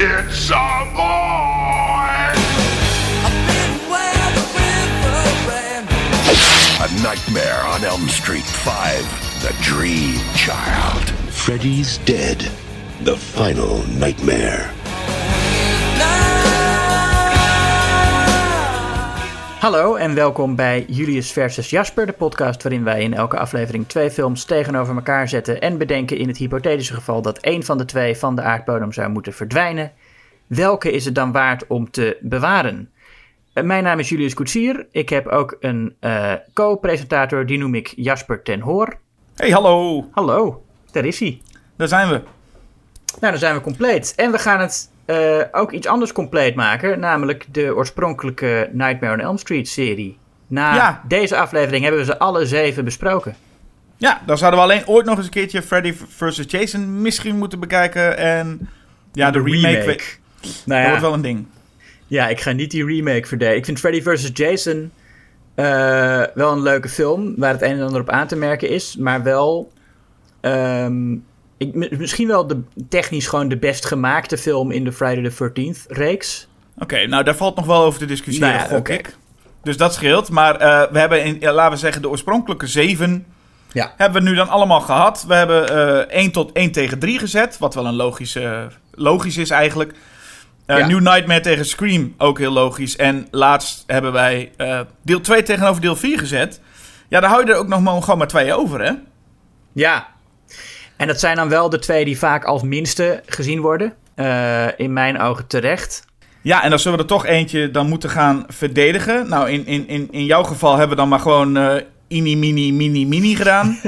It's a boy! A Nightmare on Elm Street 5 The Dream Child. Freddy's dead. The final nightmare. Hallo en welkom bij Julius versus Jasper, de podcast waarin wij in elke aflevering twee films tegenover elkaar zetten en bedenken in het hypothetische geval dat één van de twee van de aardbodem zou moeten verdwijnen. Welke is het dan waard om te bewaren? Uh, Mijn naam is Julius Koetsier. Ik heb ook een uh, co-presentator, die noem ik Jasper ten Hoor. Hey, hallo. Hallo, daar is hij. Daar zijn we. Nou, dan zijn we compleet. En we gaan het uh, ook iets anders compleet maken, namelijk de oorspronkelijke Nightmare on Elm Street serie. Na Ja. deze aflevering hebben we ze alle zeven besproken. Ja, dan zouden we alleen ooit nog eens een keertje Freddy vs. Jason misschien moeten bekijken. En ja, de, remake. Nou Dat ja, wordt wel een ding. ja, ik ga niet die remake verdedigen. Ik vind Freddy vs. Jason eh, wel een leuke film, waar het een en ander op aan te merken is, maar wel... ehm, ik, mi- misschien wel de, technisch gewoon de best gemaakte film in de Friday the 13th reeks. Oké, nou daar valt nog wel over te discussiëren, Nou ja, gok ik. Dus dat scheelt. Maar eh, we hebben, in, laten we zeggen, de oorspronkelijke zeven Ja. hebben we nu dan allemaal gehad. We hebben eh 1 tot 1 tegen 3 gezet, wat wel een logische, logisch is eigenlijk. Ja. New Nightmare tegen Scream, ook heel logisch. En laatst hebben wij deel 2 tegenover deel 4 gezet. Ja, daar hou je er ook nog maar, gewoon maar twee over, hè? Ja. En dat zijn dan wel de twee die vaak als minste gezien worden. Eh, in mijn ogen terecht. Ja, en dan zullen we er toch eentje dan moeten gaan verdedigen. Nou, in, in, in, in jouw geval hebben we dan maar gewoon eh ini, mini, mini, mini gedaan.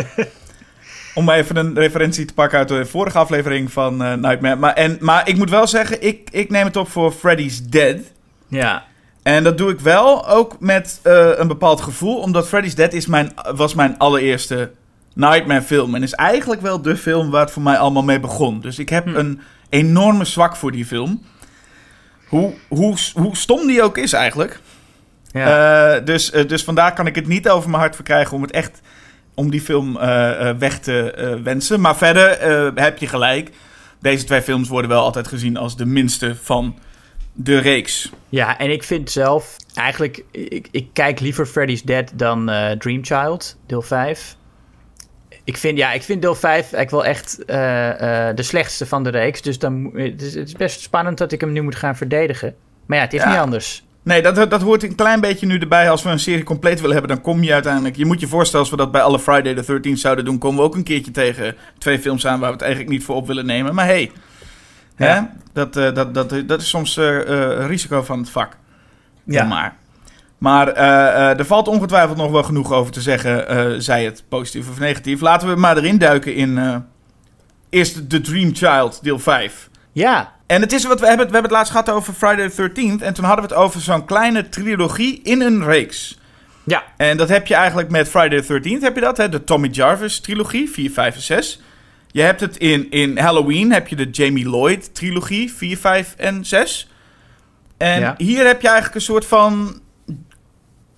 Om maar even een referentie te pakken uit de vorige aflevering van eh, Nightmare. Maar, en, maar ik moet wel zeggen, ik, ik neem het op voor Freddy's Dead. Ja. En dat doe ik wel ook met een bepaald gevoel. Omdat Freddy's Dead is mijn, was mijn allereerste Nightmare film. En is eigenlijk wel de film waar het voor mij allemaal mee begon. Dus ik heb Hm. een enorme zwak voor die film. Hoe, hoe, hoe stom die ook is eigenlijk. ja. Eh, dus, eh, dus vandaar kan ik het niet over mijn hart verkrijgen om het echt om die film eh, weg te wensen. Maar verder heb je gelijk. Deze twee films worden wel altijd gezien als de minste van de reeks. ja, en ik vind zelf eigenlijk... Ik, ik kijk liever Freddy's Dead dan Dream Child, deel 5. Ik vind, ja, ik vind deel 5 eigenlijk wel echt eh, eh, de slechtste van de reeks. Dus dan, het, is, het is best spannend dat ik hem nu moet gaan verdedigen. Maar ja, het is Ja. niet anders. Nee, dat, dat hoort een klein beetje nu erbij. Als we een serie compleet willen hebben, dan kom je uiteindelijk... Je moet je voorstellen, als we dat bij alle Friday the 13th zouden doen... komen we ook een keertje tegen twee films aan waar we het eigenlijk niet voor op willen nemen. Maar hey, Ja. hè? Dat, eh, dat, dat, dat is soms een risico van het vak. Ja. Maar, maar eh, er valt ongetwijfeld nog wel genoeg over te zeggen, eh, zij het positief of negatief. Laten we maar erin duiken in eh, eerst The Dream Child, deel 5. Ja, En het is wat we hebben, we hebben het laatst gehad over Friday the 13th. En toen hadden we het over zo'n kleine trilogie in een reeks. ja, En dat heb je eigenlijk met Friday the 13th, heb je dat, hè? de Tommy Jarvis trilogie, 4, 5 en 6. Je hebt het in, in Halloween, heb je de Jamie Lloyd trilogie, 4, 5 en 6. En Ja. hier heb je eigenlijk een soort van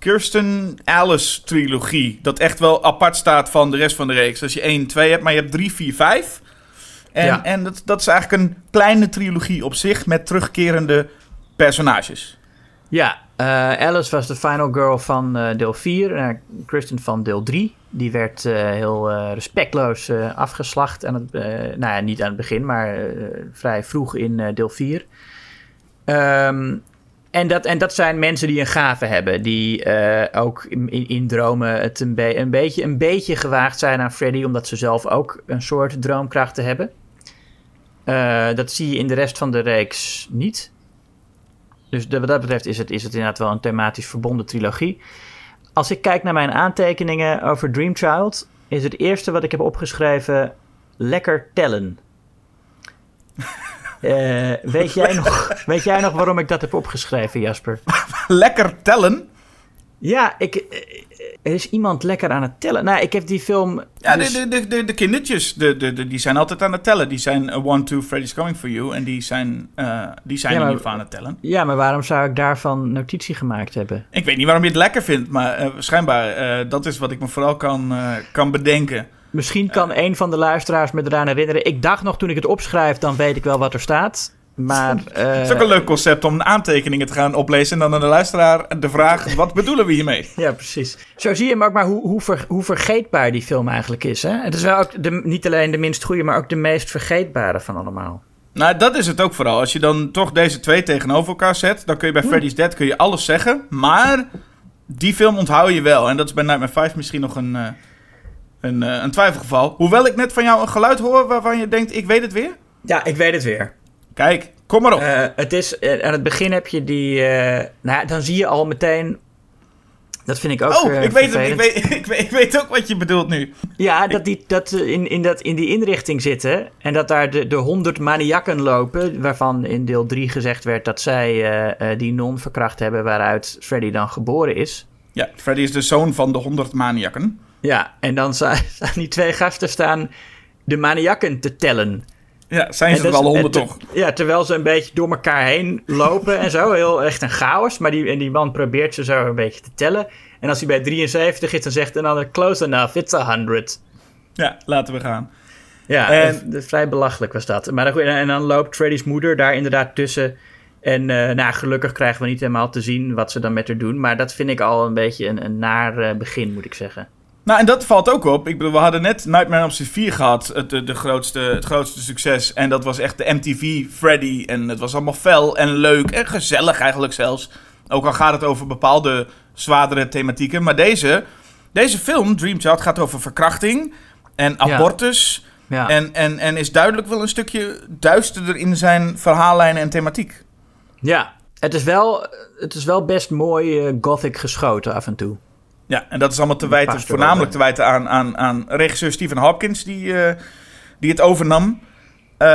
Kirsten Alice trilogie. Dat echt wel apart staat van de rest van de reeks. Als je 1 en 2 hebt, maar je hebt 3, 4, 5. En, Ja. en dat, dat is eigenlijk een kleine trilogie op zich met terugkerende personages. Ja, eh, Alice was de final girl van eh, deel 4. en Kristen van deel 3. Die werd heel respectloos afgeslacht. Aan het, nou ja, niet aan het begin, maar vrij vroeg in deel 4. Ehm, en, dat, en dat zijn mensen die een gave hebben. Die eh, ook in, in dromen het een, be- een, beetje, een beetje gewaagd zijn aan Freddy. Omdat ze zelf ook een soort droomkrachten hebben. Eh, dat zie je in de rest van de reeks niet. Dus wat dat betreft is het, is het inderdaad wel een thematisch verbonden trilogie. Als ik kijk naar mijn aantekeningen over Dream Child, is het eerste wat ik heb opgeschreven lekker tellen. Eh, weet, jij nog, weet jij nog waarom ik dat heb opgeschreven, Jasper? Lekker tellen. Ja, ik, eh, er is iemand lekker aan het tellen. Nou, ik heb die film. Ja, dus- de, de, de, de kindertjes, de, de, de- die zijn altijd aan het tellen. Die zijn 1, 2, Freddy's Coming For You. En die zijn, eh, die zijn Ja, in maar- ieder geval aan het tellen. Ja, maar waarom zou ik daarvan notitie gemaakt hebben? Ik weet niet waarom je het lekker vindt, maar eh, schijnbaar, eh, dat is wat ik me vooral kan, eh, kan bedenken. Misschien kan een van de luisteraars me eraan herinneren. Ik dacht nog toen ik het opschrijf, dan weet ik wel wat er staat. Maar, Het is ook een leuk concept om aantekeningen te gaan oplezen... en dan aan de luisteraar de vraag, wat bedoelen we hiermee? Ja, precies. Zo zie je maar ook maar hoe, hoe, ver- hoe vergeetbaar die film eigenlijk is. Hè? Het is wel ook de, niet alleen de minst goede, maar ook de meest vergeetbare van allemaal. Nou, dat is het ook vooral. Als je dan toch deze twee tegenover elkaar zet... dan kun je bij Freddy's Dead kun je alles zeggen... maar die film onthoud je wel. En dat is bij Nightmare 5 misschien nog een, eh, een, eh, een twijfelgeval. Hoewel ik net van jou een geluid hoor waarvan je denkt... ik weet het weer. Ja, ik weet het weer. Kijk, kom maar op. Eh, het is, eh, aan het begin heb je die... nou, ja, dan zie je al meteen... Dat vind ik ook oh, ik, weet het, ik, weet, ik, weet, ik weet ook wat je bedoelt nu. Ja, dat die dat ze in, in, dat, in die inrichting zitten. En dat daar de, de honderd maniakken lopen. Waarvan in deel 3 gezegd werd dat zij die non verkracht hebben. Waaruit Freddy dan geboren is. Ja, Freddy is de zoon van de 100 maniakken. Ja, en dan sta- staan die twee gasten staan de maniakken te tellen. Ja, zijn ze er is- alle 100 en te- toch? Ja, terwijl ze een beetje door elkaar heen lopen en zo. Heel echt een chaos. Maar die, en die man probeert ze zo een beetje te tellen. En als hij bij 73 is, dan zegt een ander close enough, it's a hundred. Ja, laten we gaan. Ja, En- vrij belachelijk was dat. Maar dan, en dan loopt Freddy's moeder daar inderdaad tussen. En eh, nou, gelukkig krijgen we niet helemaal te zien wat ze dan met haar doen. Maar dat vind ik al een beetje een, een naar eh, begin, moet ik zeggen. Nou, en dat valt ook op. Ik bedoel, we hadden net Nightmare on Elm Street 4 gehad, het, de, de grootste, het grootste succes. En dat was echt de MTV Freddy. En het was allemaal fel en leuk en gezellig eigenlijk zelfs. Ook al gaat het over bepaalde zwaardere thematieken. Maar deze, deze film, Dream Child, gaat over verkrachting en abortus. Ja, En, en, en is duidelijk wel een stukje duisterder in zijn verhaallijnen en thematiek. ja. Het, is wel, het is wel best mooi eh, gothic geschoten af en toe. Ja, en dat is allemaal te wijten, voornamelijk te wijten aan, aan, aan regisseur Stephen Hopkins, die, eh, die het overnam. Eh,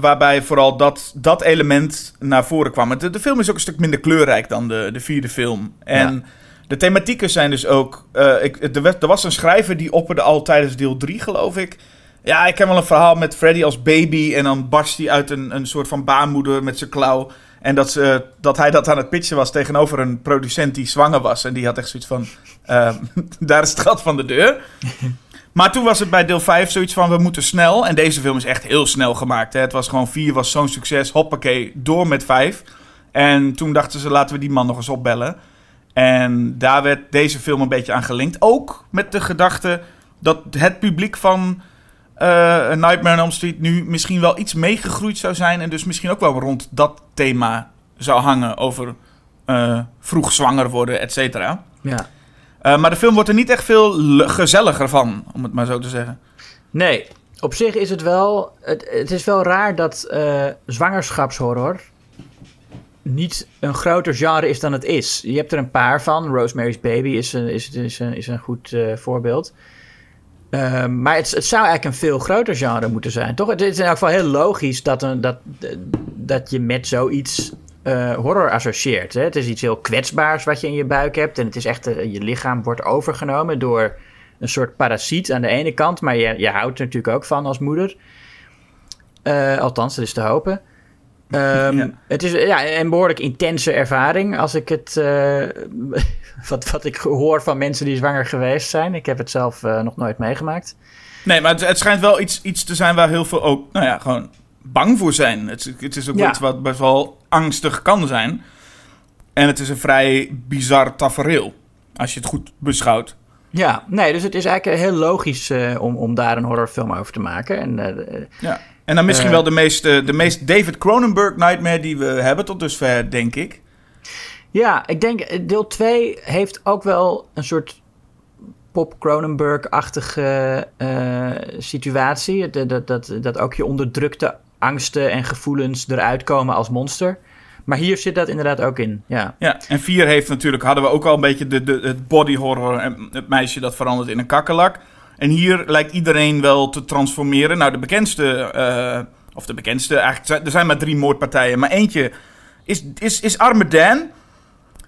waarbij vooral dat, dat element naar voren kwam. De, de film is ook een stuk minder kleurrijk dan de, de vierde film. En Ja. de thematieken zijn dus ook... eh, ik, er, er was een schrijver die opperde al tijdens deel 3, geloof ik. Ja, ik heb wel een verhaal met Freddy als baby. En dan barst hij uit een, een soort van baarmoeder met zijn klauw. En dat, ze, dat hij dat aan het pitchen was tegenover een producent die zwanger was. En die had echt zoiets van... eh, daar is het gat van de deur. Maar toen was het bij deel 5 zoiets van... we moeten snel. En deze film is echt heel snel gemaakt. Hè. Het was gewoon 4 was zo'n succes. Hoppakee, door met 5. En toen dachten ze, laten we die man nog eens opbellen. En daar werd deze film een beetje aan gelinkt. Ook met de gedachte dat het publiek van eh Nightmare on Elm Street nu misschien wel iets meegegroeid zou zijn. En dus misschien ook wel rond dat thema zou hangen over eh, vroeg zwanger worden, et cetera. Ja. Eh, maar de film wordt er niet echt veel gezelliger van, om het maar zo te zeggen. Nee, op zich is het wel... Het, het is wel raar dat eh, zwangerschapshorror niet een groter genre is dan het is. Je hebt er een paar van. Rosemary's Baby is een, is, is een, is een goed eh, voorbeeld. Eh, maar het, het zou eigenlijk een veel groter genre moeten zijn, toch? Het is in elk geval heel logisch dat, een, dat, dat je met zoiets eh, horror associeert. Hè? Het is iets heel kwetsbaars wat je in je buik hebt. En het is echt, eh, je lichaam wordt overgenomen door een soort parasiet aan de ene kant. Maar je, je houdt er natuurlijk ook van als moeder. Eh, althans, dat is te hopen. Ehm, Ja. Het is ja, een behoorlijk intense ervaring als ik het. eh, wat, wat ik hoor van mensen die zwanger geweest zijn. Ik heb het zelf eh, nog nooit meegemaakt. Nee, maar het, het schijnt wel iets, iets te zijn waar heel veel ook, nou ja, gewoon bang voor zijn. Het, is- het is ook Ja. iets wat best wel angstig kan zijn. En het is een vrij bizar tafereel, als je het goed beschouwt. Ja, nee, dus het is eigenlijk heel logisch eh, om, om daar een horrorfilm over te maken. En Ja. En dan misschien Eh. wel de meest, eh, de meest David Cronenberg nightmare die we hebben tot dusver, denk ik. Ja, ik denk eh, deel 2 heeft ook wel een soort pop Cronenberg-achtige situatie. Dat, dat, dat, dat ook je onderdrukte angsten en gevoelens eruit komen als monster. Maar hier zit dat inderdaad ook in, ja. Ja, en 4 heeft natuurlijk, hadden we ook al een beetje de, de, het body horror en het meisje dat verandert in een kakkelak. En hier lijkt iedereen wel te transformeren. Nou, de bekendste, eh, of de bekendste, eigenlijk, zijn- er zijn maar drie moordpartijen. Maar eentje is, is, is Arme Dan.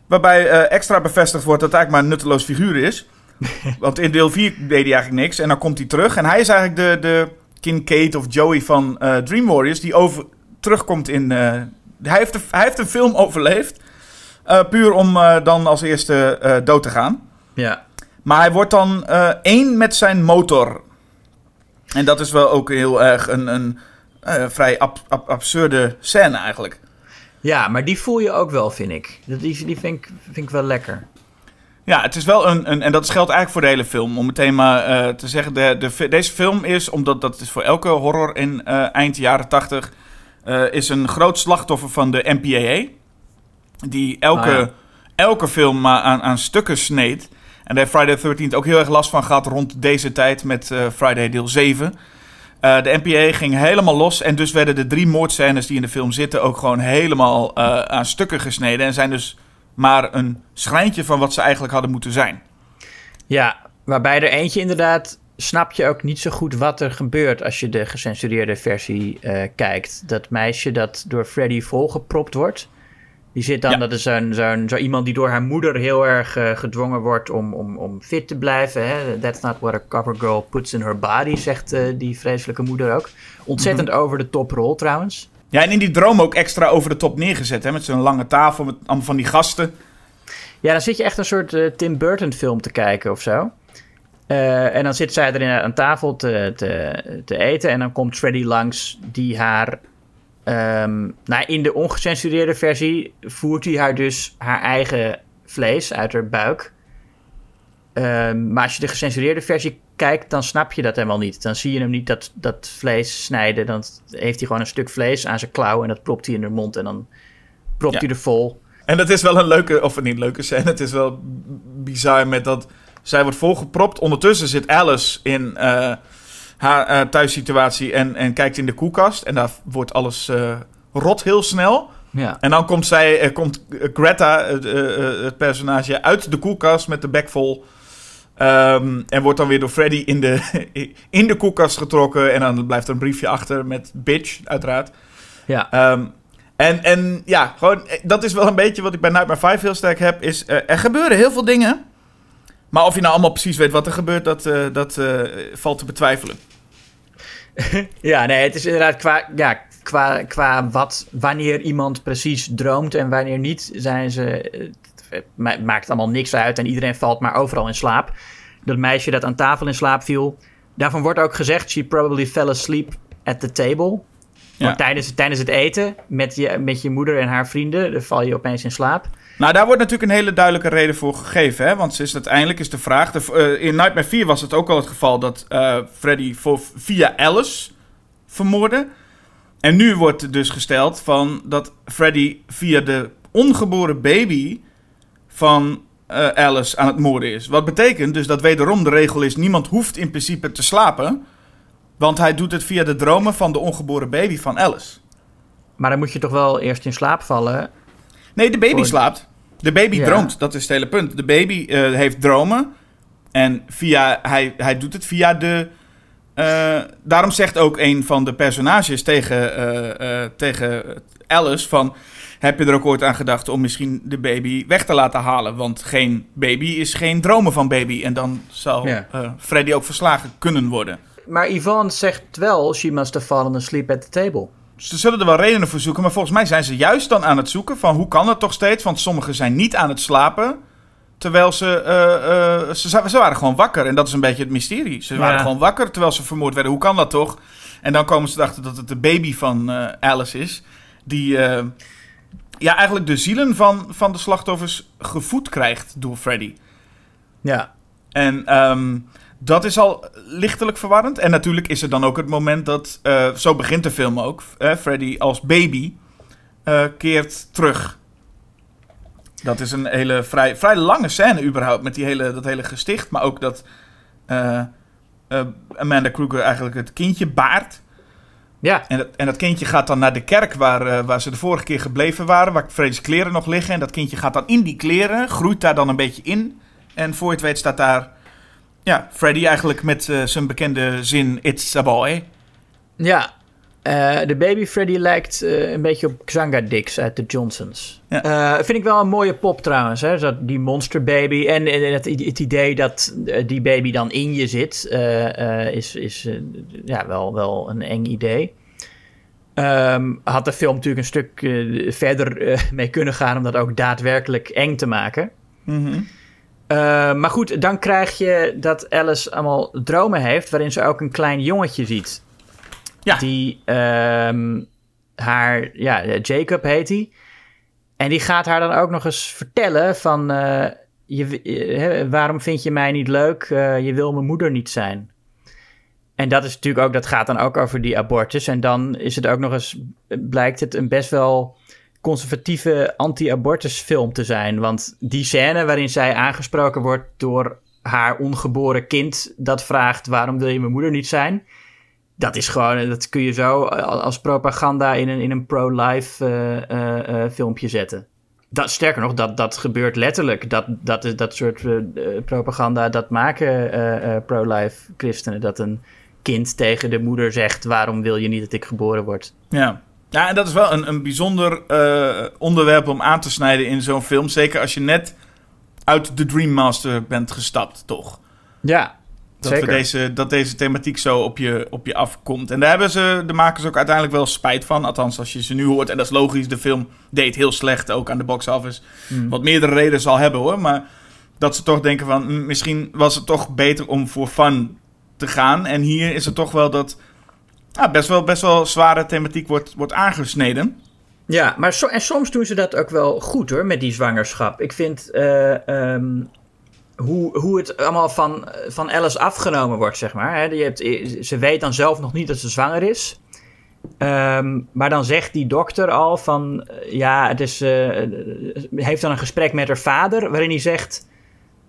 Waarbij eh, extra bevestigd wordt dat het eigenlijk maar een nutteloos figuur is. Want in deel 4 deed hij eigenlijk niks. En dan komt hij terug. En hij is eigenlijk de, de Kincaid of Joey van eh, Dream Warriors. Die over, terugkomt in... hij, heeft de, hij heeft een film overleefd. puur om dan als eerste dood te gaan. Ja, Maar hij wordt dan eh, één met zijn motor. En dat is wel ook heel erg een, een eh, vrij ab- ab- absurde scène eigenlijk. Ja, maar die voel je ook wel, vind ik. Dat- Die, die vind, ik, vind ik wel lekker. Ja, het is wel een, een en dat geldt eigenlijk voor de hele film. Om meteen maar eh, te zeggen, de, de, deze film is, omdat dat is voor elke horror in eind jaren tachtig, eh, is een groot slachtoffer van de MPAA. Die elke, Ah, ja. elke film maar aan, aan stukken sneed. En daar heeft Friday the 13th ook heel erg last van gehad rond deze tijd met eh, Friday deel 7. Eh, de NPA ging helemaal los en dus werden de drie moordscènes die in de film zitten ook gewoon helemaal eh, aan stukken gesneden. En zijn dus maar een schrijntje van wat ze eigenlijk hadden moeten zijn. Ja, waarbij er eentje inderdaad... snap je ook niet zo goed wat er gebeurt... als je de gecensureerde versie kijkt. Dat meisje dat door Freddy volgepropt wordt... Die zit dan, Ja. dat is zo'n, zo'n, zo iemand die door haar moeder heel erg eh, gedwongen wordt om, om, om fit te blijven. Hè? That's not what a cover girl puts in her body, zegt eh, die vreselijke moeder ook. Ontzettend over de top rol trouwens. Ja, en in die droom ook extra over de top neergezet, hè, met zo'n lange tafel met allemaal van die gasten. Ja, dan zit je echt een soort eh, Tim Burton film te kijken of zo. En dan zit zij erin aan tafel te, te, te eten. En dan komt Freddy langs die haar... ehm, nou, in de ongecensureerde versie voert hij haar dus haar eigen vlees uit haar buik. Ehm, maar als je de gecensureerde versie kijkt, dan snap je dat helemaal niet. Dan zie je hem niet dat, dat vlees snijden. Dan heeft hij gewoon een stuk vlees aan zijn klauw en dat propt hij in de mond. En dan propt Ja. hij er vol. En dat is wel een leuke, of niet leuke scène, het is wel bizar met dat zij wordt volgepropt. Ondertussen zit Alice in eh, haar eh, thuissituatie en, en kijkt in de koelkast. En daar wordt alles eh, rot heel snel. Ja. En dan komt, zij, eh, komt Greta, het, het personage, uit de koelkast met de bek vol. Ehm, en wordt dan weer door Freddy in de, in de koelkast getrokken. En dan blijft er een briefje achter met bitch, uiteraard. ja. Ehm, en, en ja, gewoon, dat is wel een beetje wat ik bij Nightmare 5 heel sterk heb. Is, er gebeuren heel veel dingen. Maar of je nou allemaal precies weet wat er gebeurt, dat, eh, dat eh, valt te betwijfelen. Ja, nee, het is inderdaad qua, ja, qua, qua wat, wanneer iemand precies droomt en wanneer niet, zijn ze. Het ma- maakt allemaal niks uit en iedereen valt maar overal in slaap. Dat meisje dat aan tafel in slaap viel, daarvan wordt ook gezegd: she probably fell asleep at the table. Ja. Want tijdens, tijdens het eten met je, met je moeder en haar vrienden, dan val je opeens in slaap. Nou, daar wordt natuurlijk een hele duidelijke reden voor gegeven. Hè? Want is uiteindelijk is de vraag. Eh, in Nightmare 4 was het ook al het geval dat eh, Freddy via Alice vermoordde. En nu wordt dus gesteld van dat Freddy via de ongeboren baby van eh, Alice aan het moorden is. Wat betekent dus dat wederom de regel is: niemand hoeft in principe te slapen. Want hij doet het via de dromen van de ongeboren baby van Alice. Maar dan moet je toch wel eerst in slaap vallen. Nee, de baby slaapt. De baby Ja. droomt, dat is het hele punt. De baby eh, heeft dromen. En via, hij, hij doet het via de. eh, daarom zegt ook een van de personages tegen, eh, eh, tegen Alice: van, Heb je er ook ooit aan gedacht om misschien de baby weg te laten halen? Want geen baby is geen dromen van baby. En dan zal Ja. eh, Freddy ook verslagen kunnen worden. Maar Yvonne zegt wel: she must have fallen asleep at the table. Ze zullen er wel redenen voor zoeken, maar volgens mij zijn ze juist dan aan het zoeken van hoe kan het toch steeds? Want sommigen zijn niet aan het slapen, terwijl ze, eh, eh, ze, waren gewoon wakker. En dat is een beetje het mysterie. Ze waren Ja. gewoon wakker terwijl ze vermoord werden. Hoe kan dat toch? En dan komen ze erachter dat het de baby van eh, Alice is, die eh, ja, eigenlijk de zielen van, van de slachtoffers gevoed krijgt door Freddy. Ja. En ehm, dat is al lichtelijk verwarrend. En natuurlijk is er dan ook het moment dat, eh, zo begint de film ook, eh, Freddy als baby eh, keert terug. Dat is een hele vrij, vrij lange scène überhaupt, met die hele, dat hele gesticht. Maar ook dat eh, Amanda Kruger eigenlijk het kindje baart. Ja. En dat, en dat kindje gaat dan naar de kerk waar, waar ze de vorige keer gebleven waren, waar Freddy's kleren nog liggen. En dat kindje gaat dan in die kleren, groeit daar dan een beetje in. En voor je het weet staat daar ja, Freddy eigenlijk met eh, zijn bekende zin It's a boy. Ja. Eh, de baby Freddy lijkt eh, een beetje op Xanga Dix uit de Johnsons. Ja. Vind ik wel een mooie pop trouwens. Hè? Zo, die monster baby. En, en het, het idee dat die baby dan in je zit, is, is ja, wel, wel een eng idee. Ehm, had de film natuurlijk een stuk verder mee kunnen gaan om dat ook daadwerkelijk eng te maken. Mhm. Uh, maar goed, dan krijg je dat Alice allemaal dromen heeft waarin ze ook een klein jongetje ziet. Ja. Die ehm, haar, ja, Jacob heet hij. En die gaat haar dan ook nog eens vertellen van... eh, je, eh, waarom vind je mij niet leuk? Eh, je wil mijn moeder niet zijn. En dat is natuurlijk ook, dat gaat dan ook over die abortus. En dan is het ook nog eens, blijkt het een best wel conservatieve anti-abortus film te zijn. Want die scène waarin zij aangesproken wordt door haar ongeboren kind, dat vraagt waarom wil je mijn moeder niet zijn? Dat is gewoon, dat kun je zo als propaganda in een, in een pro-life eh, eh, eh, filmpje zetten. Dat, sterker nog, dat, dat gebeurt letterlijk. Dat, dat, dat soort eh, eh, propaganda, dat maken eh, eh, pro-life christenen. Dat een kind tegen de moeder zegt, waarom wil je niet dat ik geboren word? Ja. Ja, en dat is wel een, een bijzonder eh, onderwerp om aan te snijden in zo'n film. Zeker als je net uit de Dream Master bent gestapt, toch? Ja, Dat, zeker. we deze, dat deze thematiek zo op je, op je afkomt. En daar hebben ze de makers ook uiteindelijk wel spijt van. Althans, als je ze nu hoort. En dat is logisch. De film deed heel slecht, ook aan de box office. Mm. Wat meerdere redenen zal hebben hoor. Maar dat ze toch denken van... mm, misschien was het toch beter om voor fun te gaan. En hier is het toch wel dat... ah, best, wel, best wel zware thematiek wordt, wordt aangesneden. Ja, maar en soms doen ze dat ook wel goed hoor, met die zwangerschap. Ik vind eh, ehm, hoe, hoe het allemaal van, van Alice afgenomen wordt, zeg maar. Hè. Je hebt, ze weet dan zelf nog niet dat ze zwanger is. Ehm, maar dan zegt die dokter al van, eh, ja, het is, eh, heeft dan een gesprek met haar vader, waarin hij zegt,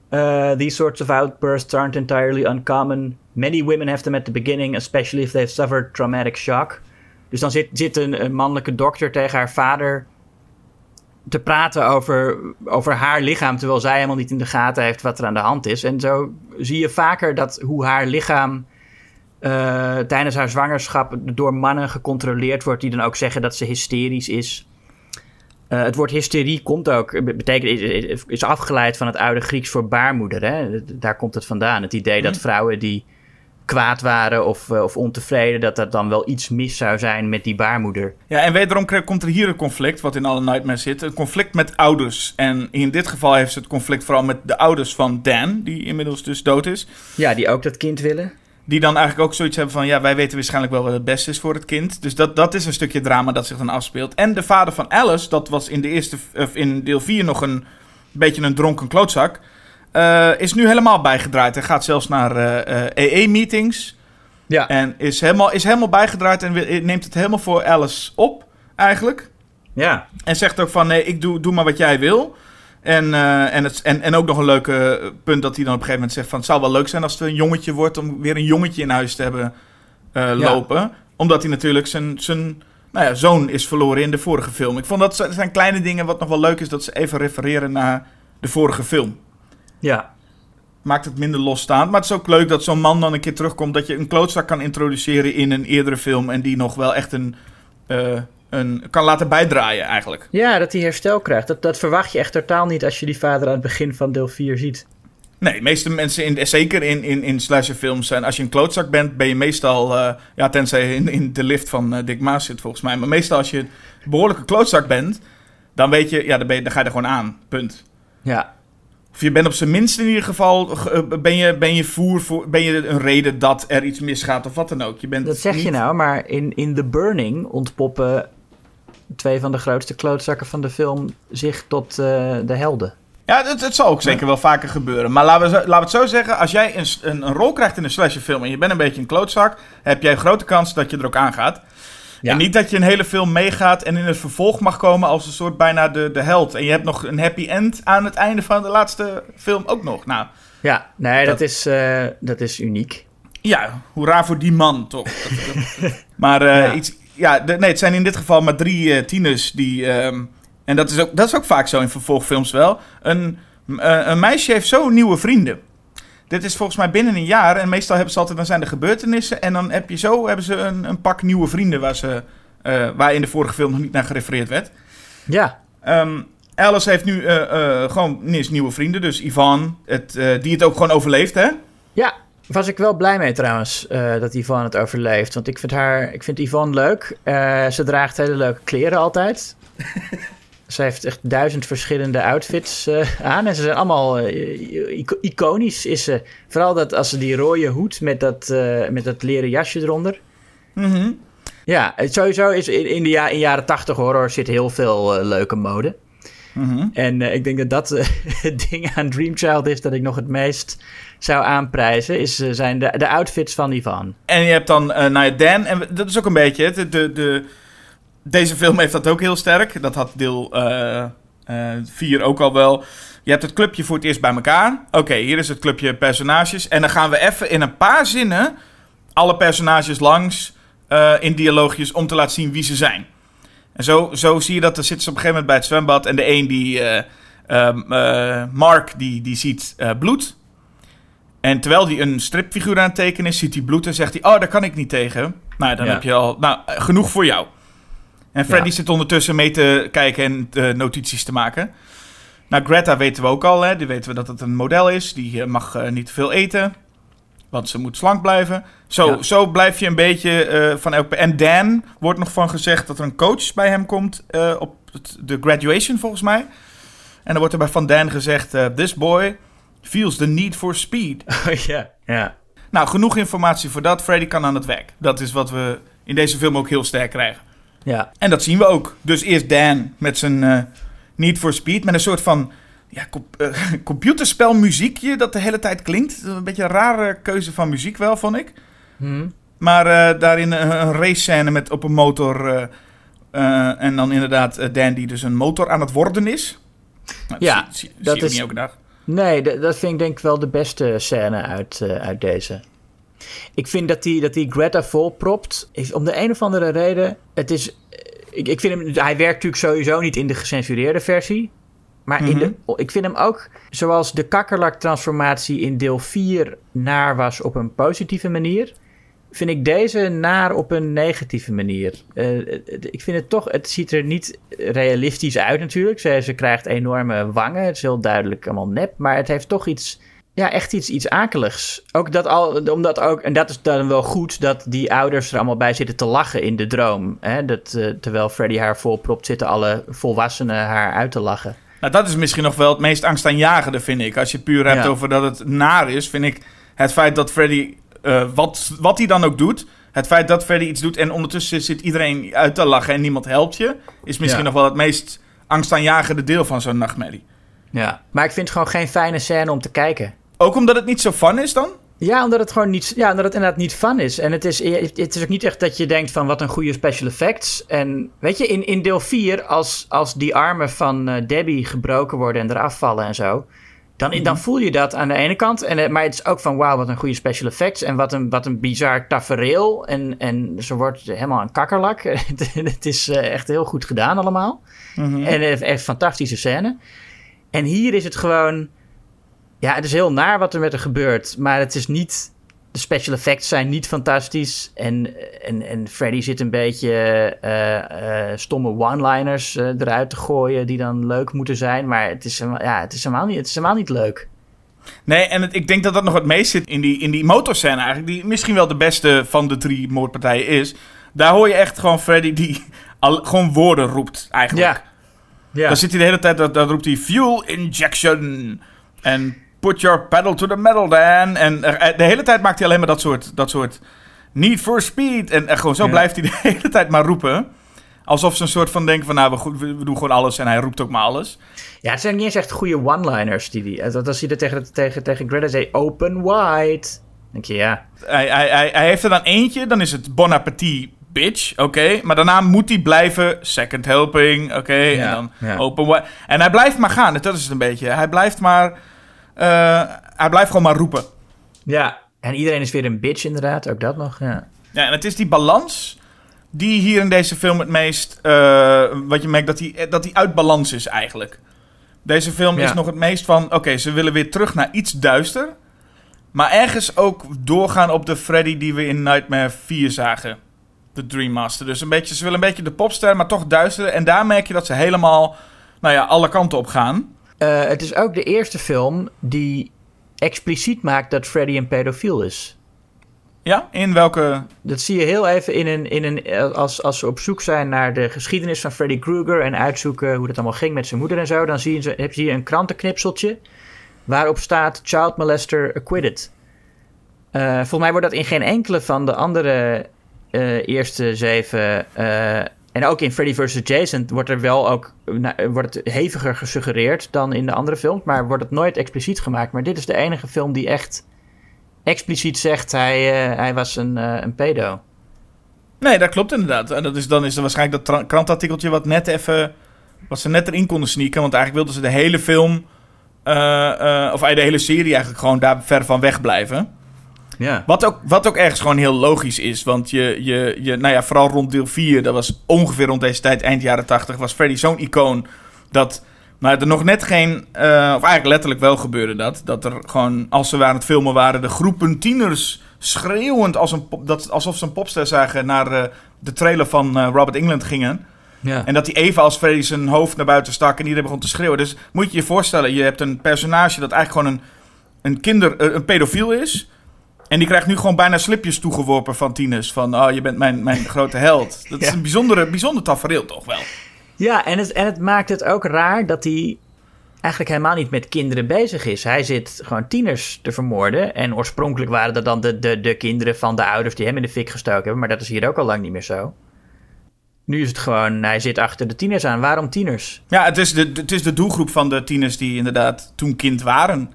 uh, these sorts of outbursts aren't entirely uncommon. Many women have them at the beginning, especially if they've suffered traumatic shock. Dus dan zit, zit een, een mannelijke dokter tegen haar vader te praten over, over haar lichaam, terwijl zij helemaal niet in de gaten heeft wat er aan de hand is. En zo zie je vaker dat hoe haar lichaam eh, tijdens haar zwangerschap door mannen gecontroleerd wordt, die dan ook zeggen dat ze hysterisch is. Eh, het woord hysterie komt ook, betekent, is, is afgeleid van het oude Grieks voor baarmoeder. Hè? Daar komt het vandaan. Het idee dat vrouwen die kwaad waren of, uh, of ontevreden, dat er dan wel iets mis zou zijn met die baarmoeder. Ja, en wederom komt er hier een conflict, wat in alle Nightmares zit. Een conflict met ouders. En in dit geval heeft ze het conflict vooral met de ouders van Dan, die inmiddels dus dood is. Ja, die ook dat kind willen. Die dan eigenlijk ook zoiets hebben van, ja, wij weten waarschijnlijk wel wat het beste is voor het kind. Dus dat, dat is een stukje drama dat zich dan afspeelt. En de vader van Alice, dat was in, de eerste, of in deel 4 nog een beetje een dronken klootzak. Uh, is nu helemaal bijgedraaid. Hij gaat zelfs naar uh, uh, EE-meetings. Ja. En is helemaal, is helemaal bijgedraaid en neemt het helemaal voor Alice op, eigenlijk. Ja. En zegt ook van, nee, ik doe, doe maar wat jij wil. En, en, het, en, en ook nog een leuke punt dat hij dan op een gegeven moment zegt van... het zou wel leuk zijn als het een jongetje wordt om weer een jongetje in huis te hebben lopen. Ja. Omdat hij natuurlijk zijn, zijn nou ja, zoon is verloren in de vorige film. Ik vond dat zijn kleine dingen wat nog wel leuk is dat ze even refereren naar de vorige film. Ja. Maakt het minder losstaand. Maar het is ook leuk dat zo'n man dan een keer terugkomt. Dat je een klootzak kan introduceren in een eerdere film. En die nog wel echt een, uh, een kan laten bijdraaien eigenlijk. Ja, dat hij herstel krijgt. Dat, dat verwacht je echt totaal niet als je die vader aan het begin van deel 4 ziet. Nee, de meeste mensen, in, zeker in, in, in slasherfilms, zijn als je een klootzak bent, ben je meestal, uh, ja, tenzij je in, in de lift van uh, Dick Maas zit volgens mij, maar meestal als je een behoorlijke klootzak bent, dan weet je, ja, dan, ben je, dan ga je er gewoon aan, punt. Ja. Of je bent op zijn minst in ieder geval, uh, ben je, ben je voer voor, ben je een reden dat er iets misgaat of wat dan ook. Je bent dat zeg niet... je nou, maar in, in The Burning ontpoppen twee van de grootste klootzakken van de film zich tot uh, de helden. Ja, het, het zal ook zeker wel vaker gebeuren. Maar laten we, laten we het zo zeggen. Als jij een, een, een, rol krijgt in een slasherfilm en je bent een beetje een klootzak... heb jij een grote kans dat je er ook aangaat. Ja. En niet dat je een hele film meegaat en in het vervolg mag komen als een soort bijna de, de held. En je hebt nog een happy end aan het einde van de laatste film ook nog. Nou, ja, nee, dat, dat is, uh, dat is uniek. Ja, hoera voor die man, toch. maar uh, ja. iets... Ja, de, nee, het zijn in dit geval maar drie uh, tieners die... Um, en dat is, ook, dat is ook vaak zo in vervolgfilms wel. Een, een meisje heeft zo nieuwe vrienden. Dit is volgens mij binnen een jaar. En meestal hebben ze altijd, dan zijn er gebeurtenissen. En dan heb je zo hebben ze een, een pak nieuwe vrienden waar, ze, uh, waar in de vorige film nog niet naar gerefereerd werd. Ja. Um, Alice heeft nu uh, gewoon eens nieuwe vrienden. Dus Yvonne, het, die het ook gewoon overleeft, hè? Ja, was ik wel blij mee trouwens, uh, dat Yvonne het overleeft. Want ik vind, haar, ik vind Yvonne leuk. Uh, ze draagt hele leuke kleren altijd. ze heeft echt duizend verschillende outfits uh, aan. En ze zijn allemaal ico iconisch, is ze. Vooral dat als ze die rode hoed met dat, met dat leren jasje eronder. Mm -hmm. Ja, sowieso is in, in de ja, in jaren 80 horror zit heel veel eh, leuke mode. Mhm. En eh, ik denk dat dat eh, het ding aan Dream Child is dat ik nog het meest zou aanprijzen. Is, eh, zijn de, de outfits van Ivan. En je hebt dan eh ja, Dan, en dat is ook een beetje, het, de, de, deze film heeft dat ook heel sterk. Dat had deel 4 ook al wel. Je hebt het clubje voor het eerst bij elkaar. Oké, hier is het clubje personages. En dan gaan we even in een paar zinnen alle personages langs eh, in dialoogjes om te laten zien wie ze zijn. En zo, zo zie je dat, er zitten ze op een gegeven moment bij het zwembad en de een die, eh, ehm, eh, Mark, die, die ziet eh, bloed. En terwijl hij een stripfiguur aan het tekenen is, ziet hij bloed en zegt hij, oh, daar kan ik niet tegen. Nou, dan Ja. heb je al, nou, eh, genoeg voor jou. En Freddy Ja. zit ondertussen mee te kijken en eh, notities te maken. Nou, Greta weten we ook al, hè. Die weten we dat het een model is. Die eh, mag eh, niet veel eten, want ze moet slank blijven. Zo, Ja. zo blijf je een beetje van elk... En Dan wordt nog van gezegd dat er een coach bij hem komt op het- de graduation, volgens mij. En dan wordt er bij Van Dan gezegd... This boy feels the need for speed. ja. ja. Nou, genoeg informatie voor dat. Freddy kan aan het werk. Dat is wat we in deze film ook heel sterk krijgen. Ja. En dat zien we ook. Dus eerst Dan met zijn eh, Need for Speed. Met een soort van ja, comp- eh, computerspelmuziekje dat de hele tijd klinkt. Een beetje een rare keuze van muziek wel, vond ik. Hm. Maar eh, daarin een, race scène met op een motor. en dan inderdaad Dan die dus een motor aan het worden is. Nou, Ja, zie, zie, dat zie je is- niet elke dag. Nee, dat vind ik denk ik wel de beste scène uit, uit deze. Ik vind dat die, dat die Greta volpropt. Om de een of andere reden. Het is. Ik, ik vind hem. Hij werkt natuurlijk sowieso niet in de gecensureerde versie. Maar in de, ik vind hem ook. Zoals de kakkerlak-transformatie in deel 4 naar was op een positieve manier. Vind ik deze naar op een negatieve manier. Eh, ik vind het toch. Het ziet er niet realistisch uit, natuurlijk. Ze, ze krijgt enorme wangen. Het is heel duidelijk allemaal nep. Maar het heeft toch iets. Ja, echt iets, iets akeligs. Ook dat al, omdat ook, en dat is dan wel goed, dat die ouders er allemaal bij zitten te lachen in de droom. Hè? Dat, eh, terwijl Freddy haar volpropt, zitten alle volwassenen haar uit te lachen. Nou, dat is misschien nog wel het meest angstaanjagende, vind ik. Als je puur hebt Ja. over dat het naar is, vind ik het feit dat Freddy, eh, wat, wat hij dan ook doet, het feit dat Freddy iets doet en ondertussen zit iedereen uit te lachen en niemand helpt je, is misschien Ja. nog wel het meest angstaanjagende deel van zo'n nachtmerrie. Ja. Maar ik vind het gewoon geen fijne scène om te kijken. Ook omdat het niet zo fun is dan? Ja, omdat het gewoon niet, ja, omdat het inderdaad niet fun is. En het is, het is ook niet echt dat je denkt van wat een goede special effects. En weet je, in, in deel 4, als, als die armen van eh, Debbie gebroken worden en eraf vallen en zo. Dan, dan voel je dat aan de ene kant. En, eh, maar het is ook van wauw, wat een goede special effects. En wat een, wat een bizar tafereel. En, en ze wordt helemaal een kakkerlak. het, is eh, echt heel goed gedaan allemaal. En echt, echt fantastische scène. En hier is het gewoon... Ja, het is heel naar wat er met haar gebeurt. Maar het is niet... De special effects zijn niet fantastisch. En, en, en Freddy zit een beetje eh, eh, stomme one-liners eh, eruit te gooien... die dan leuk moeten zijn. Maar het is, helemaal- ja, het is, helemaal, niet, het is helemaal niet leuk. Nee, en het- ik denk dat dat nog het meest zit in die, in die motorscène eigenlijk, die misschien wel de beste van de drie moordpartijen is. Daar hoor je echt gewoon Freddy die al, gewoon woorden roept eigenlijk. Ja. Ja. Dan zit hij de hele tijd, dan, dan roept hij fuel injection. En put your pedal to the metal, Dan. En eh, de hele tijd maakt hij alleen maar dat soort, dat soort need for speed. En eh, gewoon zo Ja. blijft hij de hele tijd maar roepen. Alsof ze een soort van denken van, nou, we, doen gewoon alles. En hij roept ook maar alles. Ja, het zijn niet eens echt goede one-liners. Die die, dat als hij er tegen, tegen, tegen Greta zei, open wide. Denk je, ja. Hij, hij, hij, hij heeft er dan eentje, dan is het bon appetit, bitch. Oké, maar daarna moet hij blijven second helping. Oké, en dan ja. open wide. En hij blijft maar gaan, dat is het een beetje. Hij blijft maar, eh, hij blijft gewoon maar roepen. Ja. En iedereen is weer een bitch inderdaad, ook dat nog, ja. Ja, en het is die balans die hier in deze film het meest... eh, wat je merkt, dat die, dat die uit balans is eigenlijk. Deze film Ja. is nog het meest van... Oké, ze willen weer terug naar iets duister. Maar ergens ook doorgaan op de Freddy die we in Nightmare 4 zagen. De Dream Master. Dus een beetje, ze willen een beetje de popster, maar toch duister. En daar merk je dat ze helemaal... Nou ja, alle kanten op gaan. Eh, het is ook de eerste film die expliciet maakt dat Freddy een pedofiel is. Ja, in welke... Dat zie je heel even in een, in een, als, als ze op zoek zijn naar de geschiedenis van Freddy Krueger en uitzoeken hoe dat allemaal ging met zijn moeder en zo. Dan zie je, ze- heb je hier een krantenknipseltje waarop staat Child Molester Acquitted. Eh, volgens mij wordt dat in geen enkele van de andere eh, eerste zeven en ook in Freddy vs. Jason wordt er wel ook nou, wordt het heviger gesuggereerd dan in de andere films, maar wordt het nooit expliciet gemaakt. Maar dit is de enige film die echt expliciet zegt hij, uh, hij was een, uh, een pedo. Nee, dat klopt inderdaad. En dat is, dan is er waarschijnlijk dat krantartikeltje wat net even. wat ze net erin konden sneaken. Want eigenlijk wilden ze de hele film. Uh, of de hele serie eigenlijk gewoon daar ver van weg blijven. Ja. Wat, ook, wat ook ergens gewoon heel logisch is. Want je, je, je, nou ja, vooral rond deel 4, dat was ongeveer rond deze tijd, eind jaren 80, was Freddy zo'n icoon. Dat maar er nog net geen, uh, of eigenlijk letterlijk wel gebeurde dat. Dat er gewoon, als ze aan het filmen waren, de groepen tieners schreeuwend als een pop, dat, alsof ze een popster zagen naar uh, de trailer van uh, Robert England gingen. Ja. En dat hij even als Freddy zijn hoofd naar buiten stak en iedereen begon te schreeuwen. Dus moet je je voorstellen, je hebt een personage dat eigenlijk gewoon een, een kinder, een pedofiel is. En die krijgt nu gewoon bijna slipjes toegeworpen van tieners. Van, oh, je bent mijn, mijn grote held. Dat is Ja. een bijzondere, bijzonder tafereel toch wel. Ja, en het, en het maakt het ook raar dat hij eigenlijk helemaal niet met kinderen bezig is. Hij zit gewoon tieners te vermoorden. En oorspronkelijk waren dat dan de, de, de kinderen van de ouders die hem in de fik gestoken hebben. Maar dat is hier ook al lang niet meer zo. Nu is het gewoon, hij zit achter de tieners aan. Waarom tieners? Ja, het is, de, het is de doelgroep van de tieners die inderdaad toen kind waren.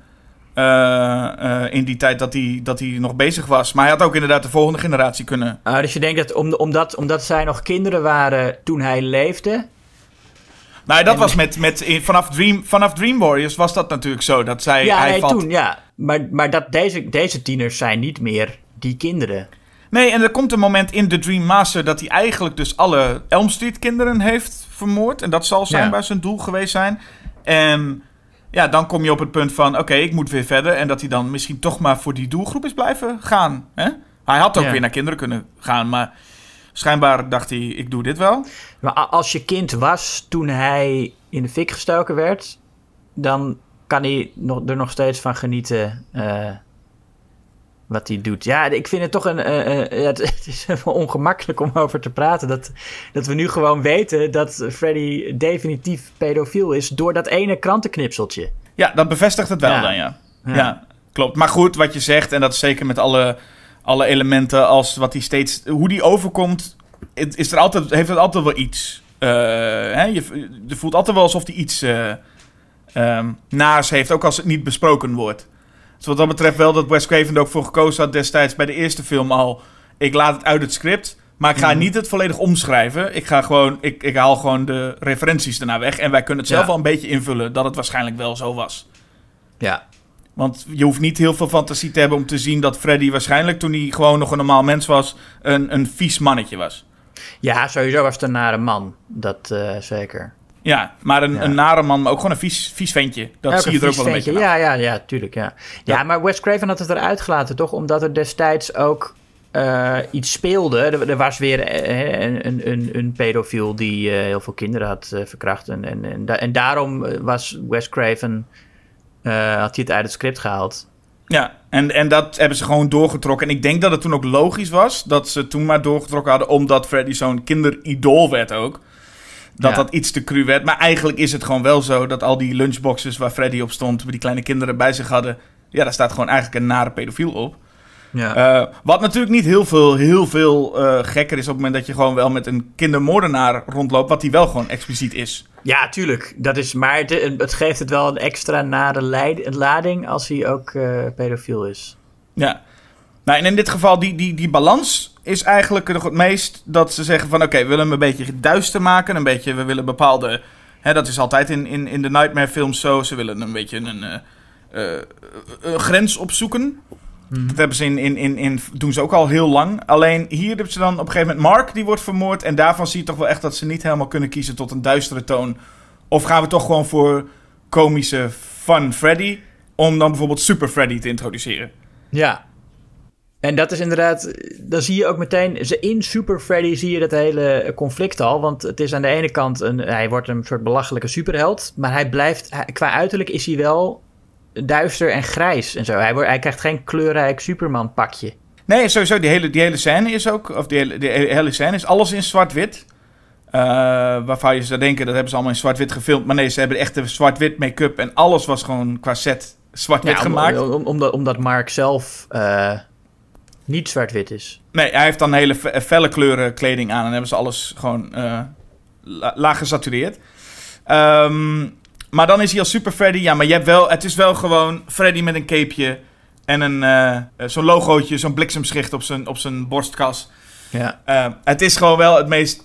Eh, eh, in die tijd dat hij, dat hij nog bezig was. Maar hij had ook inderdaad de volgende generatie kunnen. Ah, dus je denkt dat om, omdat, omdat zij nog kinderen waren toen hij leefde. Nou, dat En- was met, met in- vanaf, Dream, vanaf Dream Warriors was dat natuurlijk zo. Dat zij, ja, hij nee, valt- toen, ja. Maar, maar dat deze, deze tieners zijn niet meer die kinderen. Nee, en er komt een moment in The Dream Master dat hij eigenlijk dus alle Elm Street kinderen heeft vermoord. En dat zal zijn Ja. bij zijn doel geweest zijn. En ja, dan kom je op het punt van, oké, ik moet weer verder. En dat hij dan misschien toch maar voor die doelgroep is blijven gaan. Hè? Hij had ook Ja. weer naar kinderen kunnen gaan, maar schijnbaar dacht hij, ik doe dit wel. Maar als je kind was toen hij in de fik gestoken werd, dan kan hij nog, er nog steeds van genieten eh, wat hij doet. Ja, ik vind het toch een. eh, eh, het, is wel ongemakkelijk om over te praten. Dat, dat we nu gewoon weten dat Freddy definitief pedofiel is door dat ene krantenknipseltje. Ja, dat bevestigt het wel Ja. dan, ja. ja. Ja. klopt. Maar goed, wat je zegt, en dat is zeker met alle, alle elementen als wat hij steeds... Hoe die overkomt, is er altijd, heeft het altijd wel iets. Eh, hè? Je, je voelt altijd wel alsof hij iets eh ehm, naars heeft, ook als het niet besproken wordt. Dus wat dat betreft wel dat Wes Craven er ook voor gekozen had destijds bij de eerste film al... Ik laat het uit het script, maar ik ga Mhm. niet het volledig omschrijven. Ik, ga gewoon, ik, ik haal gewoon de referenties ernaar weg. En wij kunnen het zelf Ja. wel een beetje invullen dat het waarschijnlijk wel zo was. Ja. Want je hoeft niet heel veel fantasie te hebben om te zien dat Freddy waarschijnlijk toen hij gewoon nog een normaal mens was, een, een vies mannetje was. Ja, sowieso was het een nare man. Dat eh, zeker. Ja, maar een, Ja. een nare man, maar ook gewoon een vies, vies ventje. Dat Ook zie je er ook wel een ventje. beetje aan. Ja, ja, ja, tuurlijk. Ja. Ja, Ja. maar Wes Craven had het eruit gelaten, toch? Omdat er destijds ook eh, iets speelde. Er, er was weer eh, een, een, een, pedofiel die eh, heel veel kinderen had verkracht. En, en, en, da- en daarom was Wes Craven... had hij het uit het script gehaald. Ja, en, en dat hebben ze gewoon doorgetrokken. En ik denk dat het toen ook logisch was dat ze toen maar doorgetrokken hadden, omdat Freddy zo'n kinderidool werd ook. Dat Ja. dat iets te cru werd. Maar eigenlijk is het gewoon wel zo dat al die lunchboxes waar Freddy op stond, waar die kleine kinderen bij zich hadden, ja, daar staat gewoon eigenlijk een nare pedofiel op. Ja. Eh, wat natuurlijk niet heel veel, heel veel eh, gekker is op het moment dat je gewoon wel met een kindermoordenaar rondloopt, wat die wel gewoon expliciet is. ja, tuurlijk. Dat is, maar het, het geeft het wel een extra nare leid- lading als hij ook eh, pedofiel is. Ja. Nou, en in dit geval, die, die, die balans is eigenlijk nog het meest dat ze zeggen van... oké, we willen hem een beetje duister maken, een beetje... we willen bepaalde... Hè, dat is altijd in, in, in de Nightmare films zo. Ze willen een beetje een, eh, eh, grens opzoeken. Dat hebben ze in, in, in, in, doen ze ook al heel lang. Alleen hier hebben ze dan op een gegeven moment Mark, die wordt vermoord. En daarvan zie je toch wel echt dat ze niet helemaal kunnen kiezen tot een duistere toon. Of gaan we toch gewoon voor komische fun Freddy... om dan bijvoorbeeld Super Freddy te introduceren. Ja. En dat is inderdaad, dan zie je ook meteen, ze- in Super Freddy zie je dat hele conflict al. Want het is aan de ene kant, een, hij wordt een soort belachelijke superheld. Maar hij blijft, qua uiterlijk is hij wel duister en grijs en zo. Hij, wordt, hij krijgt geen kleurrijk Superman pakje. Nee, sowieso, die hele, die hele scène is ook, of die hele, die hele scène is alles in zwart-wit. Eh, waarvan je zou denken, dat hebben ze allemaal in zwart-wit gefilmd. Maar nee, ze hebben echt de zwart-wit make-up en alles was gewoon qua set zwart-wit Ja, om- gemaakt. om- omdat, omdat Mark zelf eh, niet zwart-wit is. Nee, hij heeft dan hele fe- felle kleuren kleding aan en hebben ze alles gewoon eh, la- laag gesatureerd. Ehm, maar dan is hij als Super Freddy. Ja, maar je hebt wel, het is wel gewoon Freddy met een capeje en een, eh, zo'n logootje, zo'n bliksemschicht op zijn, op zijn borstkas. Ja. Eh, het is gewoon wel het meest